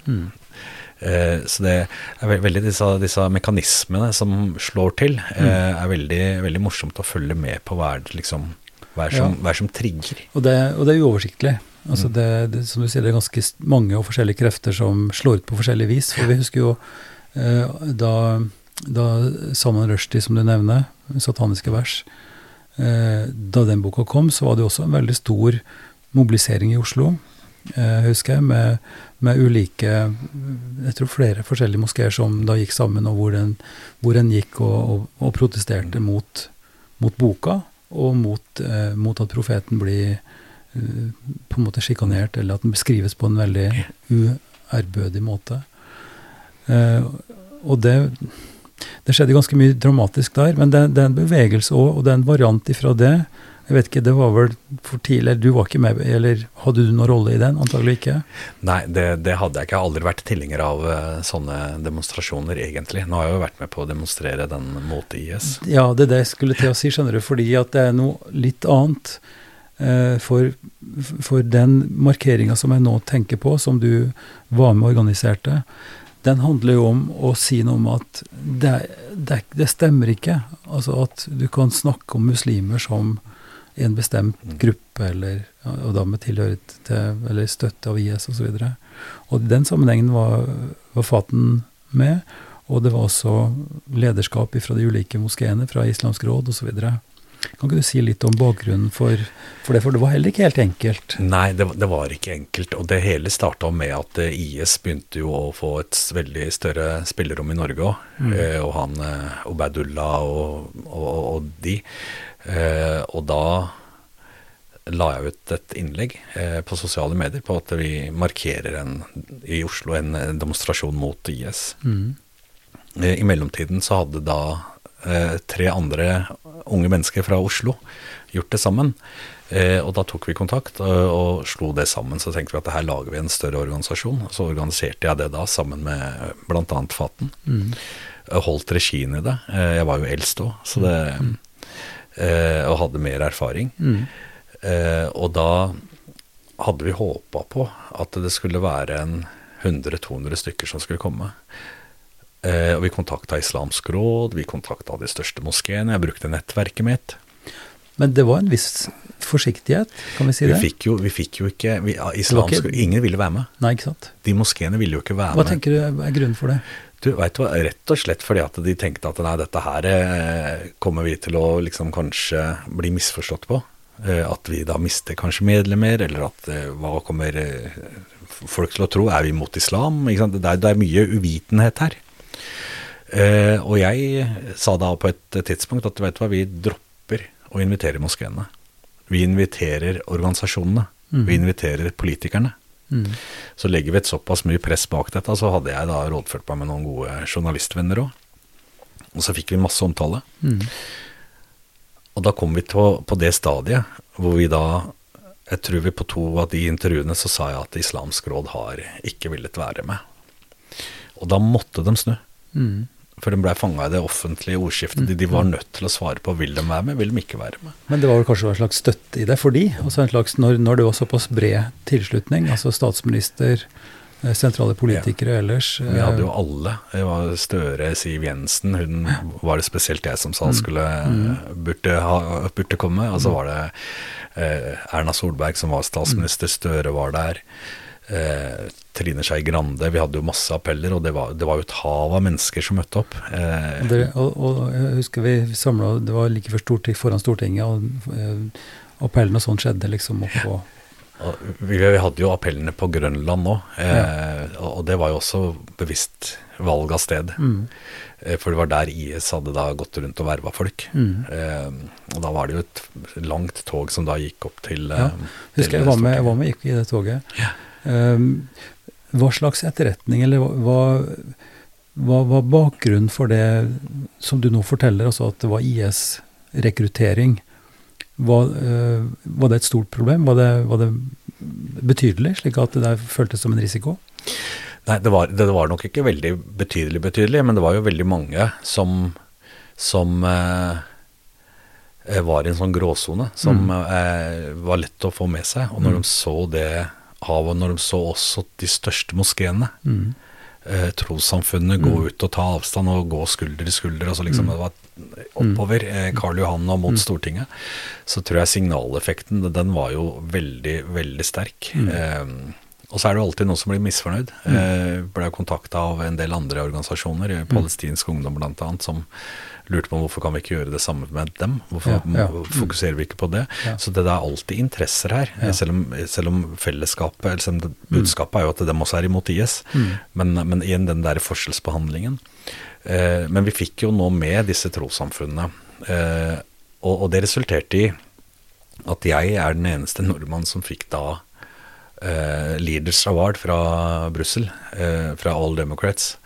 Eh, så det er veldig disse, disse, mekanismene som slår til, mm. eh, er veldig, veldig, morsomt å følge med på hva er det liksom hva er som, ja. som trigger. Og det, og det er uoversiktlig. Altså mm. det, det, som du sier, det er ganske mange og forskjellige krefter som slår ut på forskjellig vis. For vi husker jo eh, da, da Salman Rushdie, som du nevner, 'Sataniske vers', eh, da den boka kom, så var det også en veldig stor mobilisering i Oslo, eh, husker jeg, med med ulike Jeg tror flere forskjellige moskeer som da gikk sammen, og hvor en, hvor en gikk og, og, og protesterte mot, mot, boka, og mot, eh, mot at profeten blir eh, på en måte sjikanert, eller at den beskrives på en veldig uærbødig måte. Eh, og det, det skjedde ganske mye dramatisk der, men det, det er en bevegelse òg, og det er en variant ifra det jeg vet ikke, det var vel for tidlig, du var ikke med, eller hadde du noen rolle i den? Antagelig ikke? Nei, det, det hadde jeg ikke. Jeg har aldri vært tilhenger av uh, sånne demonstrasjoner, egentlig. Nå har jeg jo vært med på å demonstrere den mot IS. Ja, det er det jeg skulle til å si, skjønner du, fordi at det er noe litt annet. Uh, for, for den markeringa som jeg nå tenker på, som du var med og organiserte, den handler jo om å si noe om at det, det, det, stemmer ikke. Altså at du kan snakke om muslimer som en bestemt mm. gruppe, eller, og da med tilhørighet til, eller støtte av IS osv. Og, så og den sammenhengen var, var Faten med. Og det var også lederskap fra de ulike moskeene, fra Islamsk råd osv. Kan ikke du si litt om bakgrunnen for, for, det, for det var heller ikke helt enkelt? Nei, det, det var ikke enkelt. Og det hele starta med at eh, IS begynte jo å få et veldig større spillerom i Norge òg. Mm. Eh, og han eh, Obaidullah og, og, og, de. Eh, og da la jeg ut et innlegg eh, på sosiale medier på at vi markerer en, i Oslo en demonstrasjon mot IS. Mm. Eh, I mellomtiden så hadde da tre andre unge mennesker fra Oslo gjort det sammen. Eh, og da tok vi kontakt og, og, slo det sammen. Så tenkte vi at her lager vi en større organisasjon. Så organiserte jeg det da sammen med bl.a. Faten. Mm. Holdt regien i det. Eh, jeg var jo eldst òg, så det mm. eh, Og hadde mer erfaring. Mm. Eh, og da hadde vi håpa på at det skulle være en 100-200 stykker som skulle komme. Eh, og vi kontakta Islamsk råd, vi kontakta de største moskeene. Jeg brukte nettverket mitt. Men det var en viss forsiktighet, kan vi si vi? Fikk jo, vi fikk jo ikke vi, islamsk, ikke, Ingen ville være med. Nei, ikke sant? De moskeene ville jo ikke være med. Hva tenker du er grunnen for det? Du, vet Rett og slett fordi at de tenkte at nei, dette her eh, kommer vi til å liksom kanskje bli misforstått på. Eh, at vi da mister kanskje medlemmer, eller at hva kommer folk til å tro? Er vi mot islam? Det er, det, er, mye uvitenhet her. Uh, og jeg sa da på et tidspunkt at vet du hva, vi dropper å invitere moskeene. Vi inviterer organisasjonene. Mm. Vi inviterer politikerne. Mm. Så legger vi et såpass mye press bak dette, så hadde jeg da rådført meg med noen gode journalistvenner òg. Og så fikk vi masse omtale. Mm. Og da kom vi til, på det stadiet hvor vi da Jeg tror vi på to av de intervjuene så sa jeg at Islamsk råd har ikke villet være med. Og da måtte de snu. Mm. For de ble fanga i det offentlige ordskiftet. De, de, var nødt til å svare på vil de være med, vil de ikke være med. Men det var vel kanskje en slags støtte i det for de? Altså en slags, når, når det var såpass bred tilslutning, altså statsminister, eh, sentrale politikere ja. ellers Vi hadde jo eh, alle. Det var Støre, Siv Jensen. Hun var det spesielt jeg som sa mm. skulle mm. burde, ha, burde komme. Og så mm. var det eh, Erna Solberg som var statsminister. Støre var der eh, Trine Skei Grande. Vi hadde jo masse appeller, og det var, det var jo et hav av mennesker som møtte opp. Eh, det, og, og, jeg husker vi samla Det var like før storting, foran Stortinget, og eh, appellen og sånn skjedde liksom oppå vi, vi, hadde jo appellene på Grønland nå, eh, ja. og det var jo også bevisst valg av sted. Mm. Eh, for det var der IS hadde da gått rundt og verva folk. Mm. Eh, og da var det jo et langt tog som da gikk opp til Ja, husker til jeg var med, jeg var med gikk i det toget. Ja. Um, hva slags etterretning, eller hva, hva var bakgrunnen for det som du nå forteller, altså at det var IS-rekruttering? Var, uh, var, det et stort problem? Var det, var det, betydelig, slik at det der føltes som en risiko? Nei, det var, det var, nok ikke veldig betydelig betydelig, men det var jo veldig mange som, som uh, var i en sånn gråsone, som mm. uh, var lett å få med seg. Og når mm. de så det av når de så også de største moskeene. Mm. Eh, trossamfunnene mm. gå ut og ta avstand og gå skulder i skulder. altså liksom mm. Det var oppover eh, Karl Johan og mot mm. Stortinget. Så tror jeg signaleffekten den var jo veldig, veldig sterk. Mm. Eh, og så er det jo alltid noen som blir misfornøyd. Mm. Eh, ble kontakta av en del andre organisasjoner, mm. palestinsk ungdom bl.a., som lurte på hvorfor kan vi ikke gjøre det samme med dem? Hvorfor ja, ja. Mm. fokuserer vi ikke på det? Ja. Så det, er alltid interesser her. Selv om, selv, om, fellesskapet, eller selv om mm. budskapet er jo at dem også er imot IS. Mm. Men, men, igjen den der forskjellsbehandlingen. Eh, men vi fikk jo nå med disse trossamfunnene. Eh, og, og, det resulterte i at jeg er den eneste nordmann som fikk da eh, Leaders Award fra Brussel, eh, fra All Democrats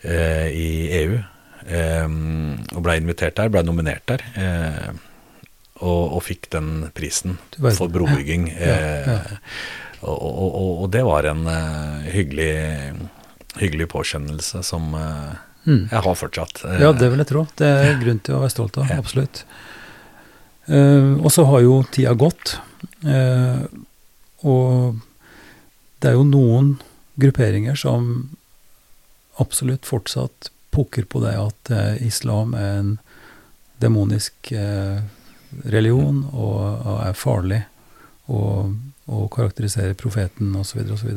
eh, i EU. Ehm, og blei invitert der, blei nominert der. Eh, og, og, fikk den prisen for brobygging. Ja, ja, ja. Og, og, og, det var en uh, hyggelig, hyggelig påkjennelse som uh, mm. jeg har fortsatt. Uh, ja, det vil jeg tro. Det er grunn til å være stolt av. Absolutt. og så har jo tida gått. og det er jo noen grupperinger som absolutt fortsatt pukker på det at eh, islam er en demonisk eh, religion og, og, er farlig og, og karakteriserer profeten osv. osv.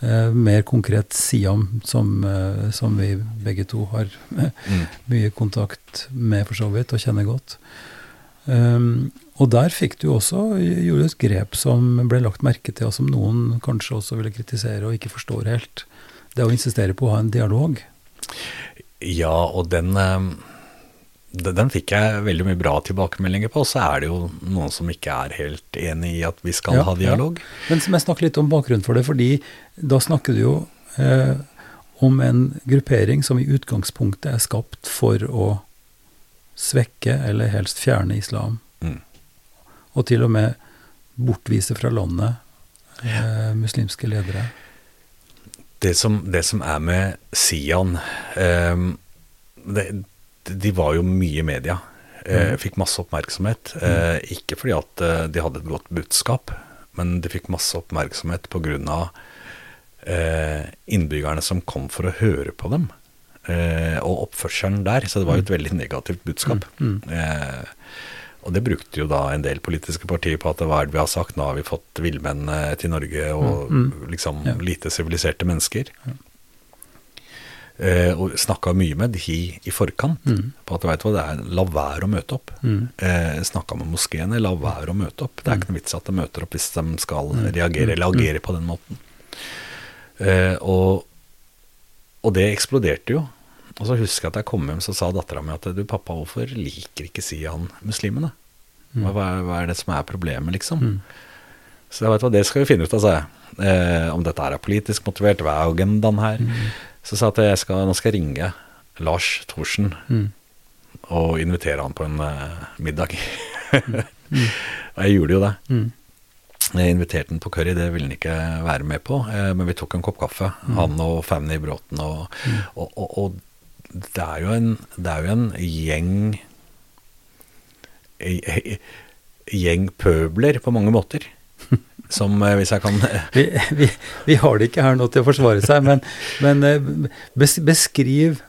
Eh, mer konkret Siam, som, eh, som, vi begge to har mm. mye kontakt med for så vidt, og kjenner godt. Um, og der fikk du også gjorde et grep som ble lagt merke til, og som noen kanskje også ville kritisere og ikke forstår helt. Det å insistere på å ha en dialog. Ja, og den um den fikk jeg veldig mye bra tilbakemeldinger på. Så er det jo noen som ikke er helt enig i at vi skal ja, ha dialog. Ja. Men som jeg snakker litt om bakgrunnen for det, fordi da snakker du jo eh, om en gruppering som i utgangspunktet er skapt for å svekke eller helst fjerne islam. Mm. Og til og med bortvise fra landet eh, muslimske ledere. Det som, det som, er med Sian eh, det, de var jo mye i media. Eh, mm. fikk masse oppmerksomhet. Eh, ikke fordi at eh, de hadde et godt budskap, men de fikk masse oppmerksomhet pga. Eh, innbyggerne som kom for å høre på dem. Eh, og oppførselen der. Så det var jo et mm. veldig negativt budskap. Mm. Mm. Eh, og det brukte jo da en del politiske partier på at hva er det vi har sagt, nå har vi fått villmenn til Norge og mm. mm. liksom ja. lite siviliserte mennesker. Ja. Eh, og snakka mye med de i forkant mm. på at vet du hva, det er la være å møte opp. Mm. Eh, snakka med moskeene, la være å møte opp. Det er ikke noe vits at de møter opp hvis de skal reagere eller agere på den måten. Eh, og, og, det eksploderte jo. Og så husker jeg at jeg kom hjem, så sa dattera mi at du pappa, hvorfor liker ikke Sian muslimene? Mm. Hva, hva, er det som er problemet, liksom? Mm. Så jeg vet hva, det skal vi finne ut av, sa jeg. Eh, om dette er politisk motivert, hva er agendaen her? Mm. Så sa jeg at jeg skal, nå skal jeg ringe Lars Thorsen mm. og invitere han på en uh, middag. mm. og jeg gjorde jo det. Mm. Jeg inviterte han på curry, det ville han ikke være med på, eh, men vi tok en kopp kaffe, mm. han og Fanny Bråten. Og, mm. og, og, og, det, er jo en, det er jo en gjeng gjeng pøbler på mange måter som eh, hvis jeg kan vi, vi, vi, har det ikke her nå til å forsvare seg, men, men eh, beskriv,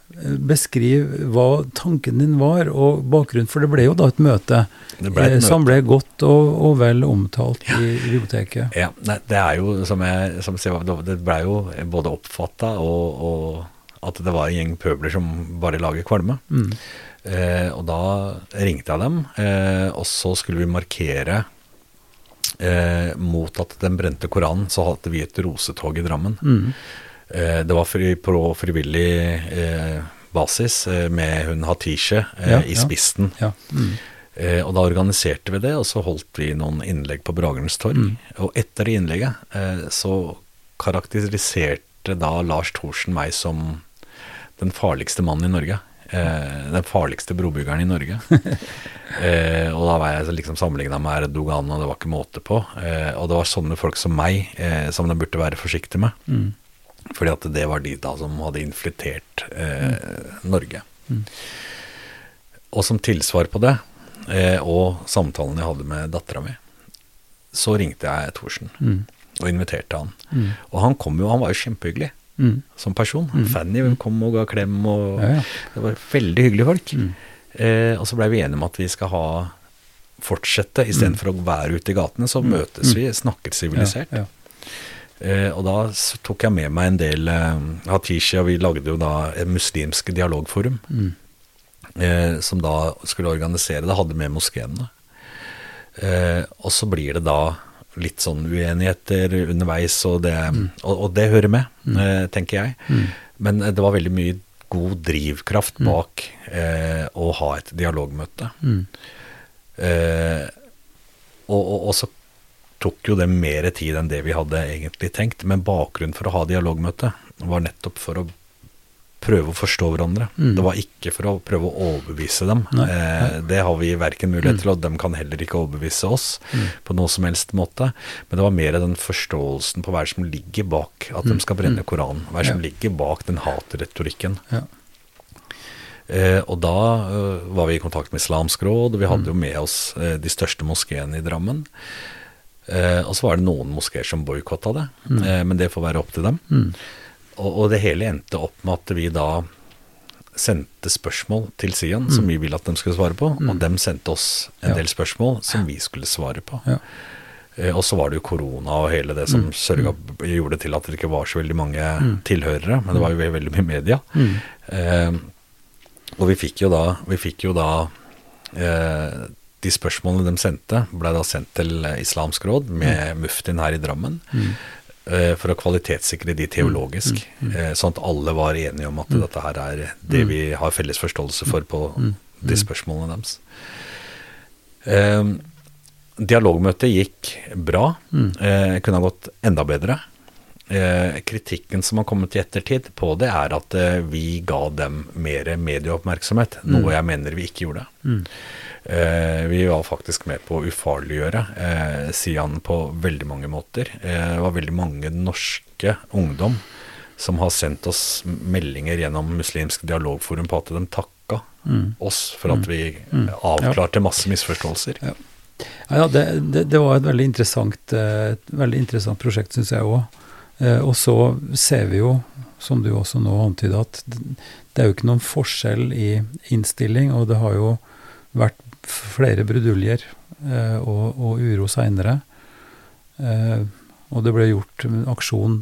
beskriv, hva tanken din var, og bakgrunnen. For det ble jo da et møte, et eh, møte. som ble godt og, og vel omtalt ja. i, i, biblioteket. Ja, det er jo som jeg som jeg det ble jo både oppfatta og, og, at det var en gjeng pøbler som bare lager kvalme. Mm. Eh, og da ringte jeg dem, eh, og så skulle vi markere eh, mot at den brente Koranen, så hadde vi et rosetog i Drammen. Mm. Eh, det var fri, på frivillig eh, basis eh, med hun Hatishe eh, ja, i spissen. Ja, ja. Mm. Eh, og da organiserte vi det, og så holdt vi noen innlegg på Bragernes torg. Mm. Og etter det innlegget så karakteriserte da Lars Thorsen meg som den farligste mannen i Norge. Eh, den farligste brobyggeren i Norge. eh, og da var jeg liksom sammenligna med Erdogan, og det var ikke måte på. Eh, og det var sånne folk som meg eh, som de burde være forsiktige med. Mm. Fordi at det var de da som hadde infiltrert mm. Norge. Mm. Og som tilsvar på det, eh, og samtalen jeg hadde med dattera mi, så ringte jeg Thorsen mm. og inviterte han. Mm. Og han kom jo, han var jo kjempehyggelig mm. som person. Mm. Fanny kom og ga klem, og ja, ja. det var veldig hyggelige folk. Mm. Eh, og så blei vi enige om at vi skal ha fortsette, istedenfor mm. å være ute i gatene, så mm. møtes vi, mm. snakker sivilisert. Ja, eh, og da tok jeg med meg en del eh, Hatishi, og vi lagde jo da et muslimsk dialogforum. Eh, som da skulle organisere det, hadde med moskeene. Eh, og så blir det da litt sånn uenigheter underveis, og det, mm. og, og det hører med, mm. eh, tenker jeg. Mm. Men eh, det var veldig mye god drivkraft mm. bak eh, å ha et dialogmøte. Mm. Eh, og, og, og, så tok jo det mer tid enn det vi hadde egentlig tenkt. Men bakgrunnen for å ha dialogmøte var nettopp for å prøve å forstå hverandre. Mm. Det var ikke for å prøve å overbevise dem. Eh, det har vi verken mulighet mm. til, og de kan heller ikke overbevise oss mm. på noe som helst måte. Men det var mer den forståelsen på hva som ligger bak at de mm. skal brenne mm. Koranen. Hva som ja. ligger bak den hatretorikken. Ja. Eh, og da eh, var vi i kontakt med Islamsk råd, og vi hadde mm. jo med oss uh, de største moskeene i Drammen. Eh, og så var det noen moskeer som boikotta det, men det får være opp til dem. Og, og, det hele endte opp med at vi da sendte spørsmål til Sian mm. som vi ville at de skulle svare på, mm. og de sendte oss en ja. del spørsmål som vi skulle svare på. Ja. Eh, og så var det jo korona og hele det som mm. sørga, mm. gjorde til at det ikke var så veldig mange mm. tilhørere, men det var jo veldig mye media. Mm. Eh, og vi fikk jo da, vi fikk jo da eh, De spørsmålene de sendte, ble da sendt til Islamsk råd med mm. Muftin her i Drammen. Mm. Eh, for å kvalitetssikre de teologisk, eh, sånn at alle var enige om at dette her er det vi har felles forståelse for på de spørsmålene deres. Um, Dialogmøtet gikk bra. Mm. Eh, kunne ha gått enda bedre. Uh, kritikken som har kommet i ettertid på det, er at uh, vi ga dem mer medieoppmerksomhet. Mm. Noe jeg mener vi ikke gjorde. Mm. Eh, vi var faktisk med på å ufarliggjøre eh, Sian på veldig mange måter. Eh, det var veldig mange norske ungdom som har sendt oss meldinger gjennom Muslimsk dialogforum på at de takka mm. oss for at mm. vi mm. avklarte masse misforståelser. Ja. Ja, det, det, det, var et veldig interessant, eh, et veldig interessant prosjekt, syns jeg òg. Eh, og så ser vi jo, som du også nå antyda, at det er jo ikke noen forskjell i innstilling, og det har jo vært flere bruduljer eh, og, og uro seinere. Og det ble gjort en aksjon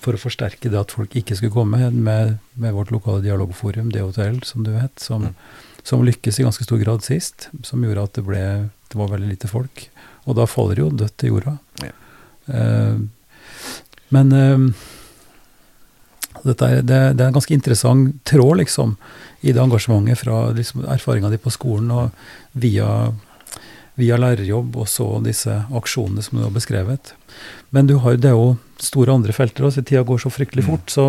for å forsterke det at folk ikke skulle komme, med, med vårt lokale dialogforum, DHTL, som du vet, som, mm som lykkes i ganske stor grad sist, som gjorde at det, ble, det var veldig lite folk. Og da faller det jo dødt til jorda. Ja. Eh, men uh, dette er, det, det, er en ganske interessant tråd, liksom, i det engasjementet fra liksom, erfaringa di på skolen og via, via, lærerjobb og så disse aksjonene som du har beskrevet. Men du har, det er jo store andre felter også, tida går så fryktelig mm. fort, så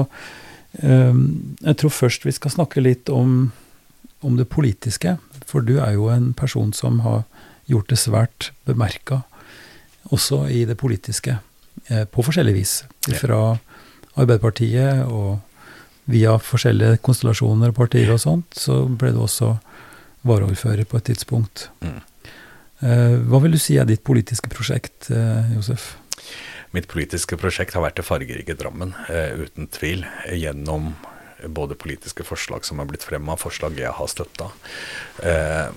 um, jeg tror først vi skal snakke litt om om det politiske. For du er jo en person som har gjort det svært bemerka også i det politiske, eh, på forskjellig vis. Fra Arbeiderpartiet og via forskjellige konstellasjoner og partier og sånt, så ble du også varaordfører på et tidspunkt. Mm. Eh, hva vil du si er ditt politiske prosjekt, eh, Josef? Mitt politiske prosjekt har vært det fargerike Drammen, uten tvil. Gjennom både politiske forslag som er blitt fremma, forslag jeg har støtta. Eh,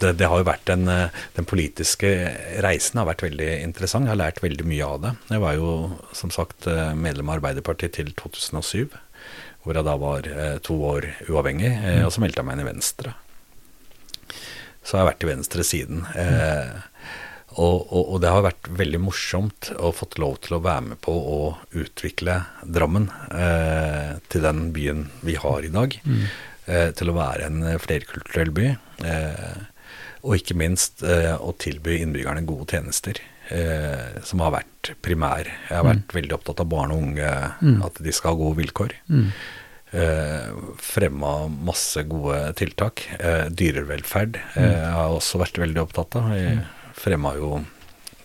det, det, har jo vært en, eh, Den politiske reisen har vært veldig interessant. Jeg har lært veldig mye av det. Jeg var jo som sagt eh, medlem av Arbeiderpartiet til 2007, hvor jeg da var to år uavhengig, og så meldte jeg meg inn i Venstre. Så har jeg vært i venstre siden. Eh, og, og, og, det har vært veldig morsomt å fått lov til å være med på å utvikle Drammen eh, til den byen vi har i dag. Mm. Eh, til å være en flerkulturell by. Eh, og ikke minst eh, å tilby innbyggerne gode tjenester. Eh, som har vært primær. Jeg har vært mm. veldig opptatt av barn og unge, mm. at de skal ha gode vilkår. Mm. Eh, fremma masse gode tiltak. dyrevelferd mm. jeg har også vært veldig opptatt av. Jeg, fremma jo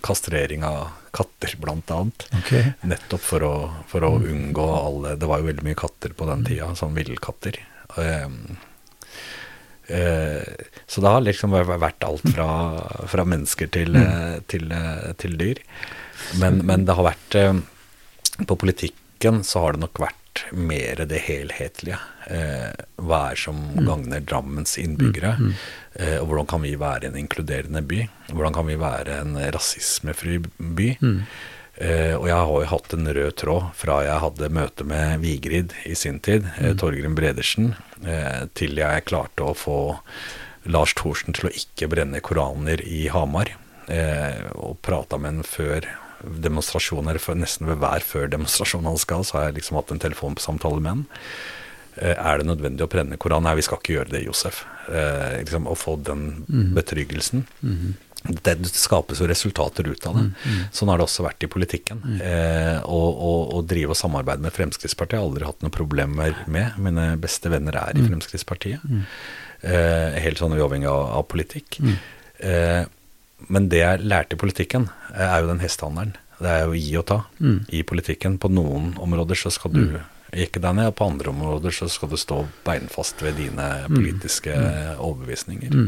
kastrering av katter, blant annet. Okay. Nettopp for å, for å, unngå alle Det var jo veldig mye katter på den tida, sånn villkatter. Um, så det har liksom vært alt fra, fra mennesker til, mm. til, til, dyr. Men, men, det har vært På politikken så har det nok vært mer det helhetlige. Eh, hva er som mm. gagner Drammens innbyggere? Mm. Eh, og hvordan kan vi være en inkluderende by? Hvordan kan vi være en rasismefri by? Eh, og jeg har jo hatt en rød tråd fra jeg hadde møte med Vigrid i sin tid, eh, mm. Torgrim Bredersen, eh, til jeg klarte å få Lars Thorsen til å ikke brenne koraner i Hamar. Eh, og prata med ham før demonstrasjoner, nesten ved hver før demonstrasjon han skal, så har jeg liksom hatt en telefonsamtale med. Eh, er det nødvendig å brenne Koranen? Nei, vi skal ikke gjøre det, Josef. Eh, liksom, å få den mm. betryggelsen. Mm. Det, det, skapes jo resultater ut av det. Mm. Sånn har det også vært i politikken. Mm. Eh, å drive og samarbeide med Fremskrittspartiet har jeg aldri hatt noen problemer med. Mine beste venner er i mm. Fremskrittspartiet. Mm. Eh, helt sånn uavhengig av, av politikk. Eh, men det jeg lærte i politikken, eh, er jo den hestehandelen. Det er jo gi og ta mm. i politikken. På noen områder så skal du jekke deg ned, og på andre områder så skal du stå beinfast ved dine mm. politiske mm. overbevisninger.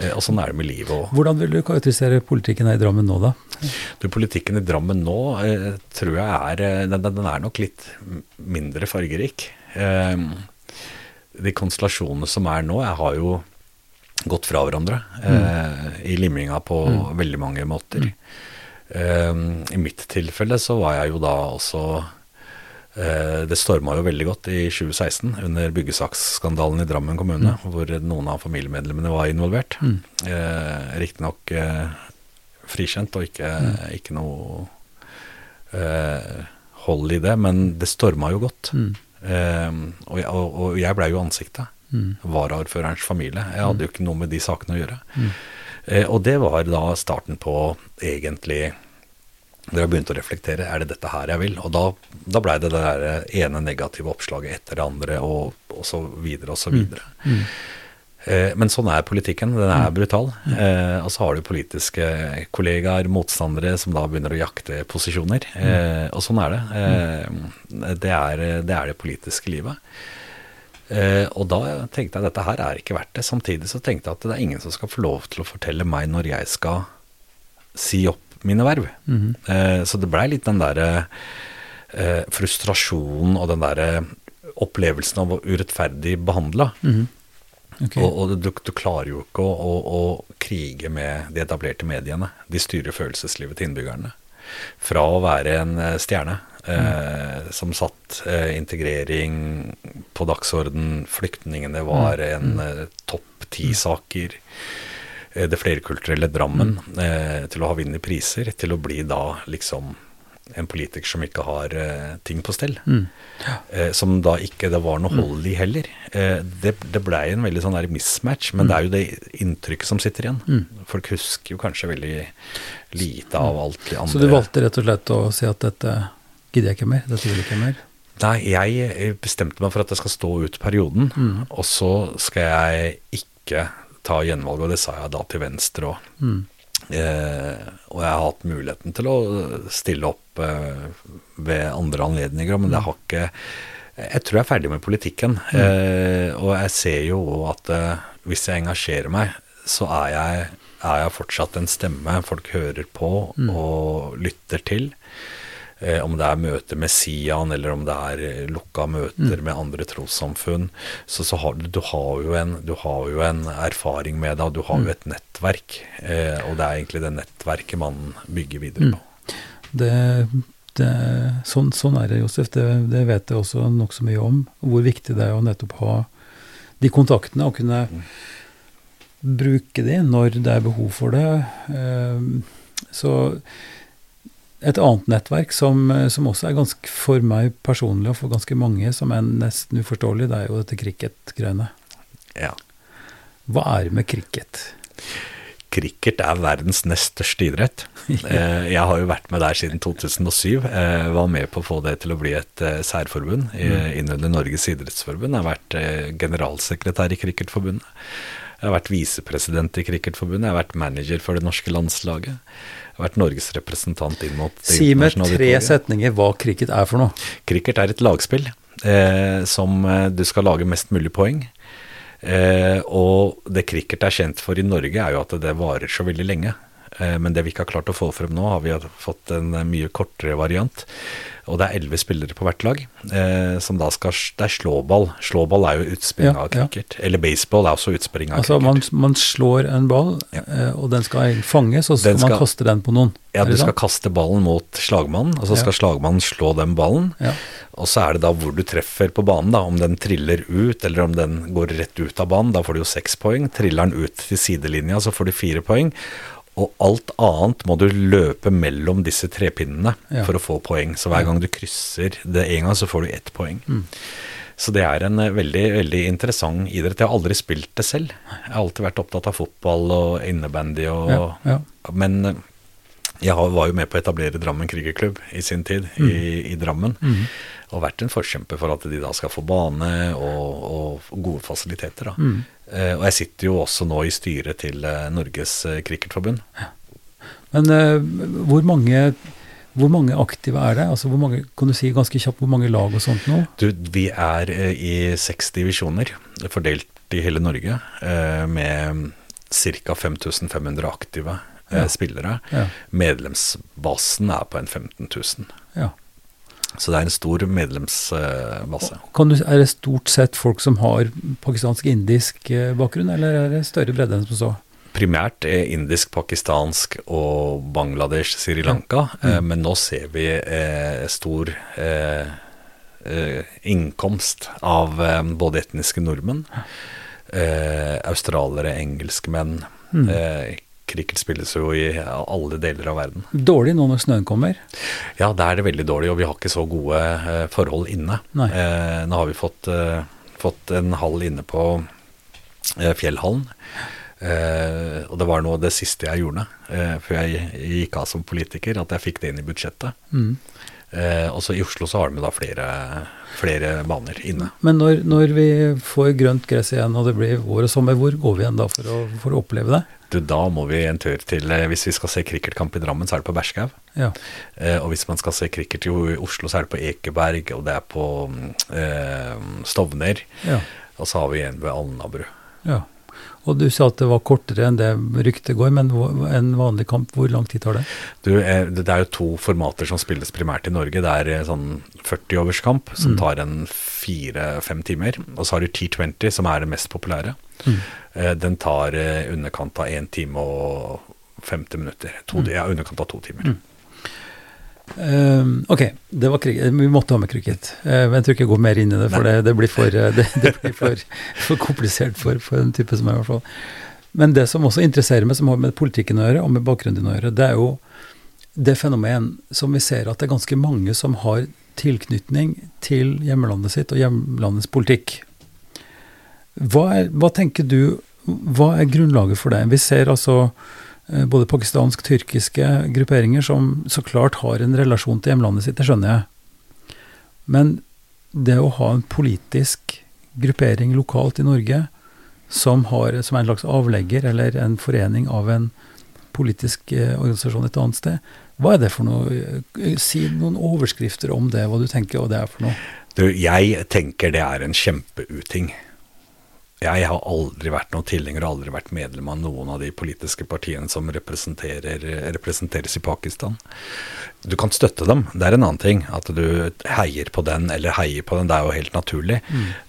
Eh, og sånn er det med livet òg. Hvordan vil du karakterisere politikken her i Drammen nå, da? Du, Politikken i Drammen nå eh, tror jeg er eh, den, den, er nok litt mindre fargerik. Eh, de konstellasjonene som er nå, jeg har jo gått fra hverandre mm. i limringa på mm. veldig mange måter. Mm. I mitt tilfelle så var jeg jo da også det storma jo veldig godt i 2016 under byggesaksskandalen i Drammen kommune, mm. hvor noen av familiemedlemmene var involvert. Mm. Eh, Riktignok eh, frikjent og ikke, mm. ikke noe eh, hold i det, men det storma jo godt. Mm. Eh, og, og, og jeg blei jo ansiktet. Mm. Varaordførerens familie. Jeg hadde jo ikke noe med de sakene å gjøre. Mm. Eh, og det var da starten på egentlig dere har begynt å reflektere. Er det dette her jeg vil? Og da, da blei det det der ene negative oppslaget etter det andre, og, og så videre og så mm. videre. Mm. Mm. Eh, men sånn er politikken. Den er mm. brutal. Eh, og så har du politiske kollegaer, motstandere, som da begynner å jakte posisjoner. Mm. Eh, og sånn er det. Eh, det er. det er det politiske livet. Eh, og da tenkte jeg at dette her er ikke verdt det. Samtidig så tenkte jeg at det er ingen som skal få lov til å fortelle meg når jeg skal si opp mine verv. Mm -hmm. så det blei litt den derre eh, frustrasjonen og den derre opplevelsen av å urettferdig behandla. Mm -hmm. okay. Og, og du, du, klarer jo ikke å, å, å, krige med de etablerte mediene. De styrer følelseslivet til innbyggerne. Fra å være en eh, stjerne eh, mm. som satt eh, integrering på dagsorden, flyktningene var mm. en eh, topp ti-saker. Eh, det flerkulturelle Drammen mm. eh, til å ha vunnet priser, til å bli da liksom en politiker som ikke har eh, ting på stell. Mm. Ja. Eh, som da ikke det var noe mm. hold i heller. Eh, det det blei en veldig sånn der mismatch, men mm. det er jo det inntrykket som sitter igjen. Mm. Folk husker jo kanskje veldig lite av mm. alt det andre. Så du valgte rett og slett å si at dette gidder jeg ikke mer, dette vil jeg ikke mer? Nei, jeg bestemte meg for at jeg skal stå ut perioden, og så skal jeg ikke ta gjenvalg, og det sa jeg da til Venstre òg. Mm. Eh, og jeg har hatt muligheten til å stille opp eh, ved andre anledninger, men det har ikke Jeg tror jeg er ferdig med politikken. Mm. Eh, og jeg ser jo at eh, hvis jeg engasjerer meg, så er jeg, er jeg fortsatt en stemme folk hører på mm. og lytter til. Eh, om det er møter med Sian, eller om det er eh, lukka møter mm. med andre trossamfunn, så, så har du, du, har en, du, har jo en, erfaring med det, og du har jo mm. et nettverk. Eh, og det er egentlig det nettverket man bygger videre mm. på. Det, det, sånn, sånn, er det, Josef. Det, det vet jeg også nokså mye om. Hvor viktig det er å nettopp ha de kontaktene og kunne mm. bruke de når det er behov for det. Eh, så et annet nettverk som, eh, som, også er ganske for meg personlig, og for ganske mange, som er nesten uforståelig, det er jo dette cricket-greiene. Ja. Hva er det med cricket? Cricket er verdens nest største idrett. Eh, jeg har jo vært med der siden 2007. Jeg var med på å få det til å bli et eh, særforbund mm. innunder Norges idrettsforbund. Jeg har vært generalsekretær i Cricketforbundet. Jeg har vært visepresident i Cricketforbundet. Jeg har vært manager for det norske landslaget Jeg har vært Norges representant inn mot det Si med tre setninger hva cricket er for noe. Cricket er et lagspill eh, som eh, du skal lage mest mulig poeng. Eh, og det cricket er kjent for i Norge, er jo at det varer så veldig lenge. Eh, men det vi ikke har klart å få frem nå, har vi fått en mye kortere variant. Og det er elleve spillere på hvert lag, eh, som da skal Det er slåball. Slåball er jo utspring ja, av cricket. Ja. Eller baseball er også utspring av altså, cricket. Man, man slår en ball, ja. eh, og den skal fanges, og så skal, skal, man kaste den på noen. Ja, du skal kaste ballen mot slagmannen, og så skal slagmannen slå den ballen. Og så er det da hvor du treffer på banen, da, om den triller ut, eller om den går rett ut av banen. Da får du jo seks poeng. Triller den ut til sidelinja, så får du fire poeng. Og alt annet må du løpe mellom disse trepinnene ja. for å få poeng. Så hver gang du krysser det en gang, så får du ett poeng. Mm. Så det er en eh, veldig, veldig interessant idrett. Jeg har aldri spilt det selv. Jeg har alltid vært opptatt av fotball og innebandy og ja, ja. Men eh, jeg var jo med på å etablere Drammen krigerklubb i sin tid, mm. i, i, Drammen. Mm. Og vært en forkjemper for at de da skal få bane og, og gode fasiliteter. da. Mm. Eh, og jeg sitter jo også nå i styret til eh, Norges eh, Cricketforbund. Men Men hvor mange, hvor mange aktive er det? Altså hvor mange, Kan du si ganske kjapt hvor mange lag og sånt nå? Du, vi er i seks divisjoner fordelt i hele Norge. med ca. 5500 aktive eh, Ja. spillere. Ja. Medlemsbasen er på en 15 000. Ja. Så det er en stor medlemsbase. Kan du, er det stort sett folk som har pakistansk-indisk eh, bakgrunn, eller er det større bredde enn som så? primært er indisk, pakistansk og Bangladesh, Sri Lanka. Mm. Eh, men nå ser vi eh, stor eh, eh, innkomst av eh, både etniske nordmenn, eh, australiere, engelskmenn. Mm. Cricket spilles jo i alle deler av verden. Dårlig nå når snøen kommer. Ja, da er det veldig dårlig, og vi har ikke så gode eh, forhold inne. Eh, nå har vi fått, eh, fått en hall inne på eh, Fjellhallen. Eh, og det var noe det siste jeg gjorde før jeg gikk av som politiker, at jeg fikk det inn i budsjettet. Mm. Eh, og så i Oslo så har de da flere, flere baner inne. Men når, når vi får grønt gress igjen og det blir vår og sommer, hvor går vi igjen da for å, for å oppleve det? Du, da må vi en tur til eh, Hvis vi skal se cricketkamp i Drammen, så er det på Berskhaug. Ja. Eh, og hvis man skal se cricket i Oslo, så er det på Ekeberg, og det er på mm, eh, Stovner. ja. Og så har vi en ved Alnabru. ja. Og du sa at det var kortere enn det ryktet går, men en vanlig kamp, hvor lang tid tar det? Du, eh, det er jo to formater som spilles primært i Norge. Det er eh, sånn 40-overskamp, som Mm. tar en fire-fem timer. Og så har du T20, som er det mest populære. Mm. Eh, Den tar underkant av én time og 50 minutter. To, Mm. Ja, underkant av to timer. Ehm, ok, det var cricket. Vi måtte ha med cricket. Uh, men jeg tror ikke jeg går mer inn i det, for det, det blir, for, eh, det, det blir for, for komplisert for, for en type som meg, i hvert fall. Men det som også interesserer meg, som har med politikken å gjøre, og med bakgrunnen din å gjøre, det er jo det fenomen som vi ser at det er ganske mange som har tilknytning til hjemlandet sitt og hjemlandets politikk. Hva, er, hva tenker du, hva er grunnlaget for det? Vi ser altså både pakistansk-tyrkiske grupperinger som så klart har en relasjon til hjemlandet sitt, det skjønner jeg. Men det å ha en politisk gruppering lokalt i Norge som, har, som er en slags avlegger eller en forening av en politisk eh, organisasjon et annet sted, hva er det for noe? Eh, Si noen overskrifter om det, hva du tenker og det er for noe. Du, jeg tenker det er en kjempeuting. Jeg har aldri vært noen tilhenger og aldri vært medlem av noen av de politiske partiene som representeres i Pakistan. Du kan støtte dem, det er en annen ting. At du heier på den eller heier på den, det er jo helt naturlig.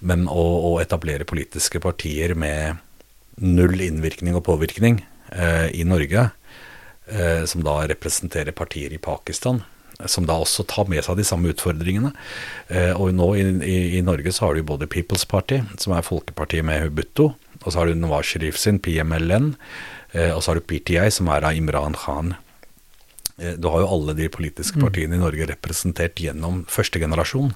Men å, å etablere politiske partier med null innvirkning og påvirkning eh, i Norge, eh, som da representerer partier i Pakistan, som da også tar med seg de samme utfordringene. Eh, og nå i, i, i Norge så har du både People's Party, som er folkepartiet med Hubutto, og så har du Nawaz Sharif sin, PMLN, eh, og så har du PTI, som er av Imran Khan. Eh, Du har jo alle de politiske partiene i Norge representert gjennom første generasjon.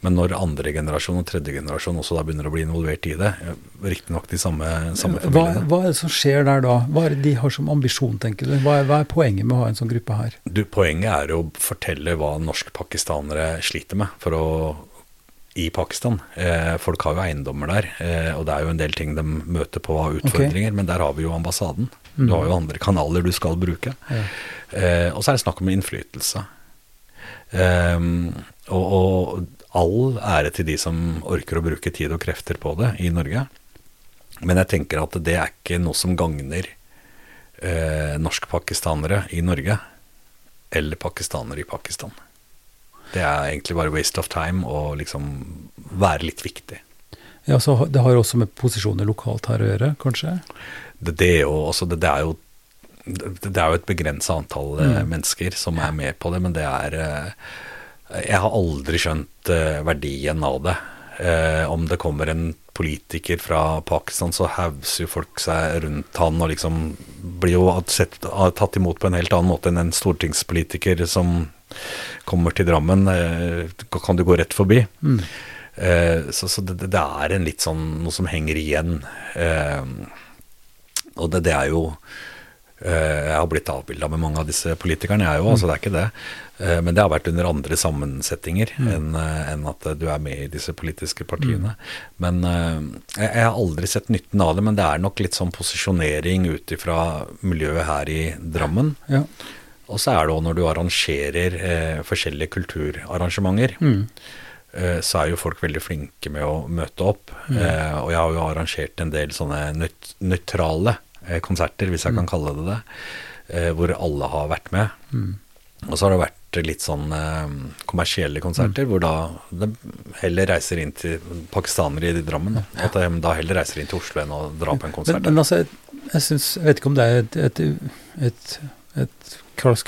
Men når andre generasjon og tredje generasjon også da begynner å bli involvert i det, eh, riktignok de samme, samme Hva, familiene hva er det som skjer der da? Hva er det de har som ambisjon, tenker du? Hva er, hva er poenget med å ha en sånn gruppe her? Du, Poenget er å fortelle hva norskpakistanere sliter med for å, i Pakistan. Eh, folk har jo eiendommer der, eh, og det er jo en del ting de møter på av utfordringer, men der har vi jo ambassaden. Du har jo andre kanaler du skal bruke. Ja. Eh, og så er det snakk om innflytelse. Ehm, og, og all ære til de som orker å bruke tid og krefter på det i Norge. Men jeg tenker at det er ikke noe som gagner eh, norskpakistanere i Norge, eller pakistanere i Pakistan. Det er egentlig bare waste of time å liksom være litt viktig. Ja, så Det har også med posisjoner lokalt her å gjøre, kanskje? Det, det, er, jo, altså det, det er jo det, er jo et begrensa antall eh, Mm. mennesker som er med på det, men det er eh, Jeg har aldri skjønt eh, verdien av det. Om det kommer en politiker fra Pakistan, så hauser jo folk seg rundt han og liksom blir jo sett, tatt imot på en helt annen måte enn en stortingspolitiker som kommer til Drammen. Kan du gå rett forbi? Mm. Så så det, det er en litt sånn noe som henger igjen. Og det, det er jo Jeg har blitt avbilda med mange av disse politikerne, jeg òg, altså det er ikke det. Eh, men det har vært under andre sammensetninger enn en at du er med i disse politiske partiene. Men eh, jeg, jeg har aldri sett nytten av det, men det er nok litt sånn posisjonering ut ifra miljøet her i Drammen. Ja. Og så er det òg når du arrangerer eh, forskjellige kulturarrangementer, Mm. eh, så er jo folk veldig flinke med å møte opp. Eh, og jeg har jo arrangert en del sånne nøyt nøytrale eh, konserter, hvis jeg kan kalle det det, eh, hvor alle har vært med. Mm. Og så har det vært litt sånn eh, kommersielle konserter, hvor da de heller reiser inn til pakistanere i Drammen. Ja. At de da heller reiser inn til Oslo enn å dra på en konsert. Men, men altså, jeg, jeg, synes, jeg vet ikke om det er et, et, et, et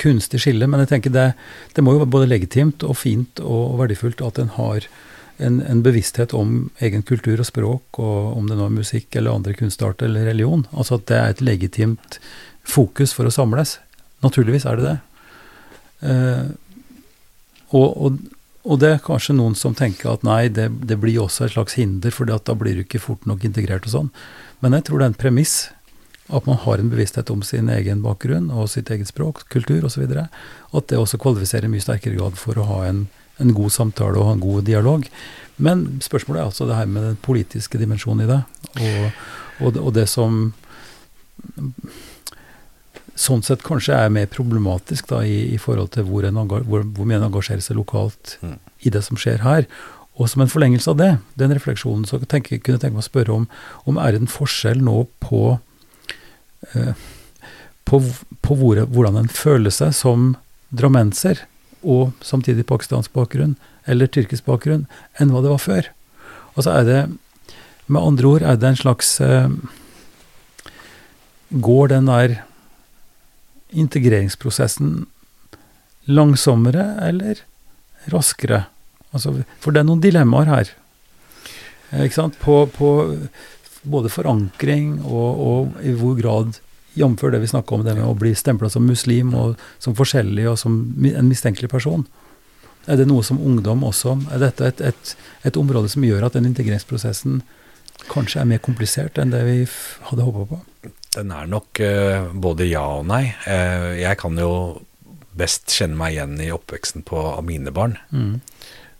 kunstig skille, men jeg tenker det, det må jo være både legitimt og fint og, verdifullt at en har en, en, bevissthet om egen kultur og språk, og om det nå er musikk eller andre kunstarter eller religion. Altså at det er et legitimt fokus for å samles. Naturligvis er det det. Eh, og, og, og, det er kanskje noen som tenker at nei, det, det blir også et slags hinder, for da blir du ikke fort nok integrert og sånn. Men jeg tror det er en premiss at man har en bevissthet om sin egen bakgrunn og sitt eget språk, kultur osv. At det også kvalifiserer i mye sterkere grad for å ha en en god samtale og en god dialog. Men spørsmålet er altså det her med den politiske dimensjonen i det, og, og, og det som sånn sett kanskje er mer problematisk da, i, i forhold til hvor, en hvor, hvor mye en engasjerer seg lokalt mm. i det som skjer her. Og som en forlengelse av det, den refleksjonen, så tenke, kunne jeg tenke meg å spørre om om er det en forskjell nå på, eh, på, på hvor, hvordan en føler seg som drammenser og samtidig pakistansk bakgrunn, eller tyrkisk bakgrunn, enn hva det var før. Og så er det, med andre ord, er det en slags eh, Går den der integreringsprosessen langsommere eller raskere? Altså, for det er noen dilemmaer her. Eh, ikke sant? På, på både forankring og, og i hvor grad Jf. det vi snakka om, det med å bli stempla som muslim og som forskjellig og som en mistenkelig person. Er det noe som ungdom også Er dette et, et, et område som gjør at den integreringsprosessen kanskje er mer komplisert enn det vi hadde håpa på? Den er nok uh, både ja og nei. Uh, jeg kan jo best kjenne meg igjen i oppveksten på av mine barn. Mm.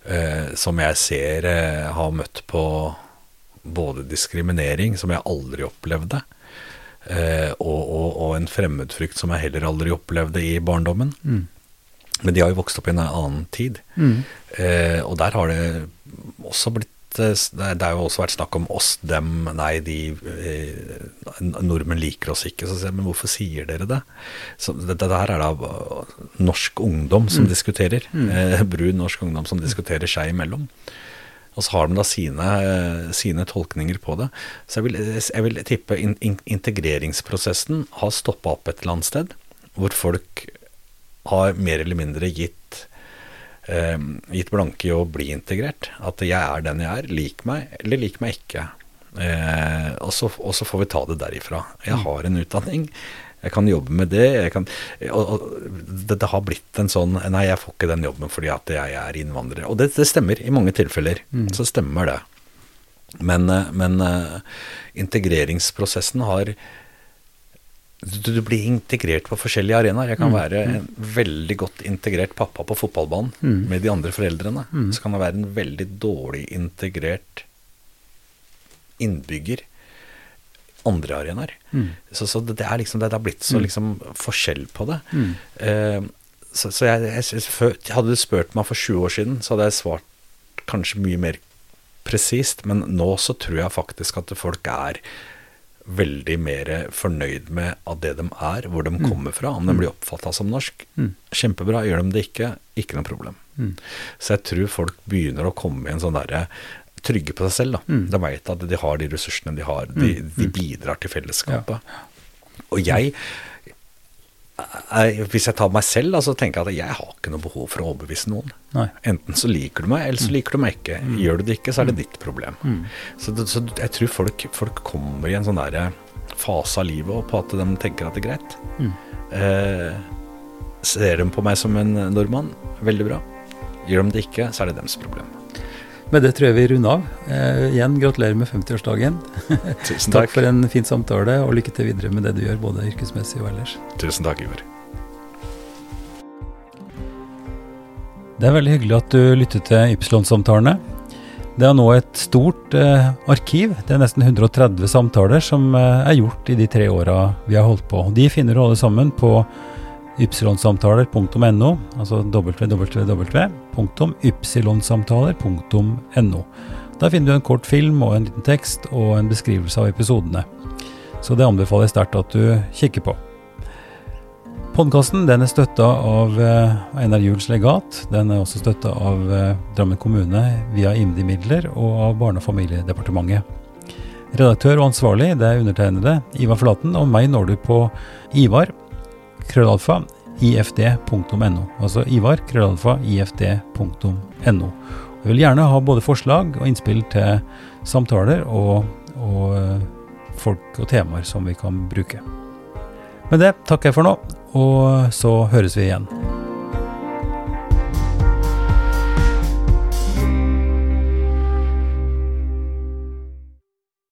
Uh, som jeg ser har møtt på både diskriminering, som jeg aldri opplevde, eh, og, og, og, en fremmedfrykt som jeg heller aldri opplevde i barndommen. Mm. Men de har jo vokst opp i en annen tid. Mm. Eh, og der har det også blitt eh, det har jo også vært snakk om oss, dem, nei, de eh, Nordmenn liker oss ikke. Så sier jeg, men hvorfor sier dere det? Så dette det der er da norsk ungdom som mm. diskuterer. Mm. Eh, brun norsk ungdom som diskuterer seg imellom. Og så har de da sine, sine tolkninger på det. Så jeg vil, jeg vil tippe in, in, integreringsprosessen har stoppa opp et eller annet sted, hvor folk har mer eller mindre gitt, eh, gitt blanke i å bli integrert. At jeg er den jeg er, lik meg eller lik meg ikke. Eh, og, så, og, så, får vi ta det derifra. Jeg mm. har en utdanning. Jeg kan jobbe med det. Kan, og, og det, det, har blitt en sånn Nei, jeg får ikke den jobben fordi at jeg er innvandrer. Og det, det stemmer i mange tilfeller. Mm. Så stemmer det. Men, eh, men uh, integreringsprosessen har du, du, blir integrert på forskjellige arenaer. Jeg kan mm. være en veldig godt integrert pappa på fotballbanen mm. med de andre foreldrene. Mm. Så kan jeg være en veldig dårlig integrert innbygger andre arenaer. Mm. Så, så det, er liksom, det, har blitt så mm. liksom, forskjell på det. Mm. Uh, så, så jeg, jeg, Hadde du spurt meg for 20 år siden, så hadde jeg svart kanskje mye mer presist. Men nå så tror jeg faktisk at folk er veldig mer fornøyd med av det de er, hvor de mm. kommer fra. Om de mm. blir oppfatta som norsk, mm. kjempebra. Gjør de det ikke, ikke noe problem. Så jeg tror folk begynner å komme i en sånn derre trygge på seg selv. da. Mm. De veit at de har de ressursene de har. De, mm. de mm. bidrar til fellesskapet. Ja. Og jeg hvis jeg tar meg selv, så altså, tenker jeg at jeg har ikke noe behov for å overbevise noen. Nei. Enten så liker du meg, eller så mm. liker du meg ikke. Gjør du det ikke, så er det ditt problem. Så, så, jeg tror folk, folk, kommer i en sånn der fase av livet på at de tenker at det er greit. Mm. Eh, ser de på meg som en nordmann, veldig bra. Gjør de det ikke, så er det deres problem. Med det tror jeg vi runder av. Eh, igjen, gratulerer med 50-årsdagen. Tusen takk. takk for en fin samtale, og lykke til videre med det du gjør, både yrkesmessig og ellers. Tusen takk, Ivar. Det er veldig hyggelig at du lytter til Ypsilon-samtalene. Det er nå et stort eh, arkiv. Det er nesten 130 samtaler som eh, er gjort i de tre åra vi har holdt på. De finner du alle sammen på ypsilonsamtaler.no, altså www.ypsilonsamtaler.no. Der finner du en kort film og en liten tekst og en beskrivelse av episodene. Så det anbefaler jeg sterkt at du kikker på. Podkasten er støtta av eh, Einar Juels legat. Den er også støtta av eh, Drammen kommune via IMDi-midler og av Barne- og familiedepartementet. Redaktør og ansvarlig det er undertegnede Ivar Flaten, og meg når du på Ivar krøllalfa ifd.no. Altså Ivar krøllalfa ifd.no. Jeg vil gjerne ha både forslag og innspill til samtaler og, og eh, folk og temaer som vi kan bruke. Med det takker jeg for nå, og så høres vi igjen.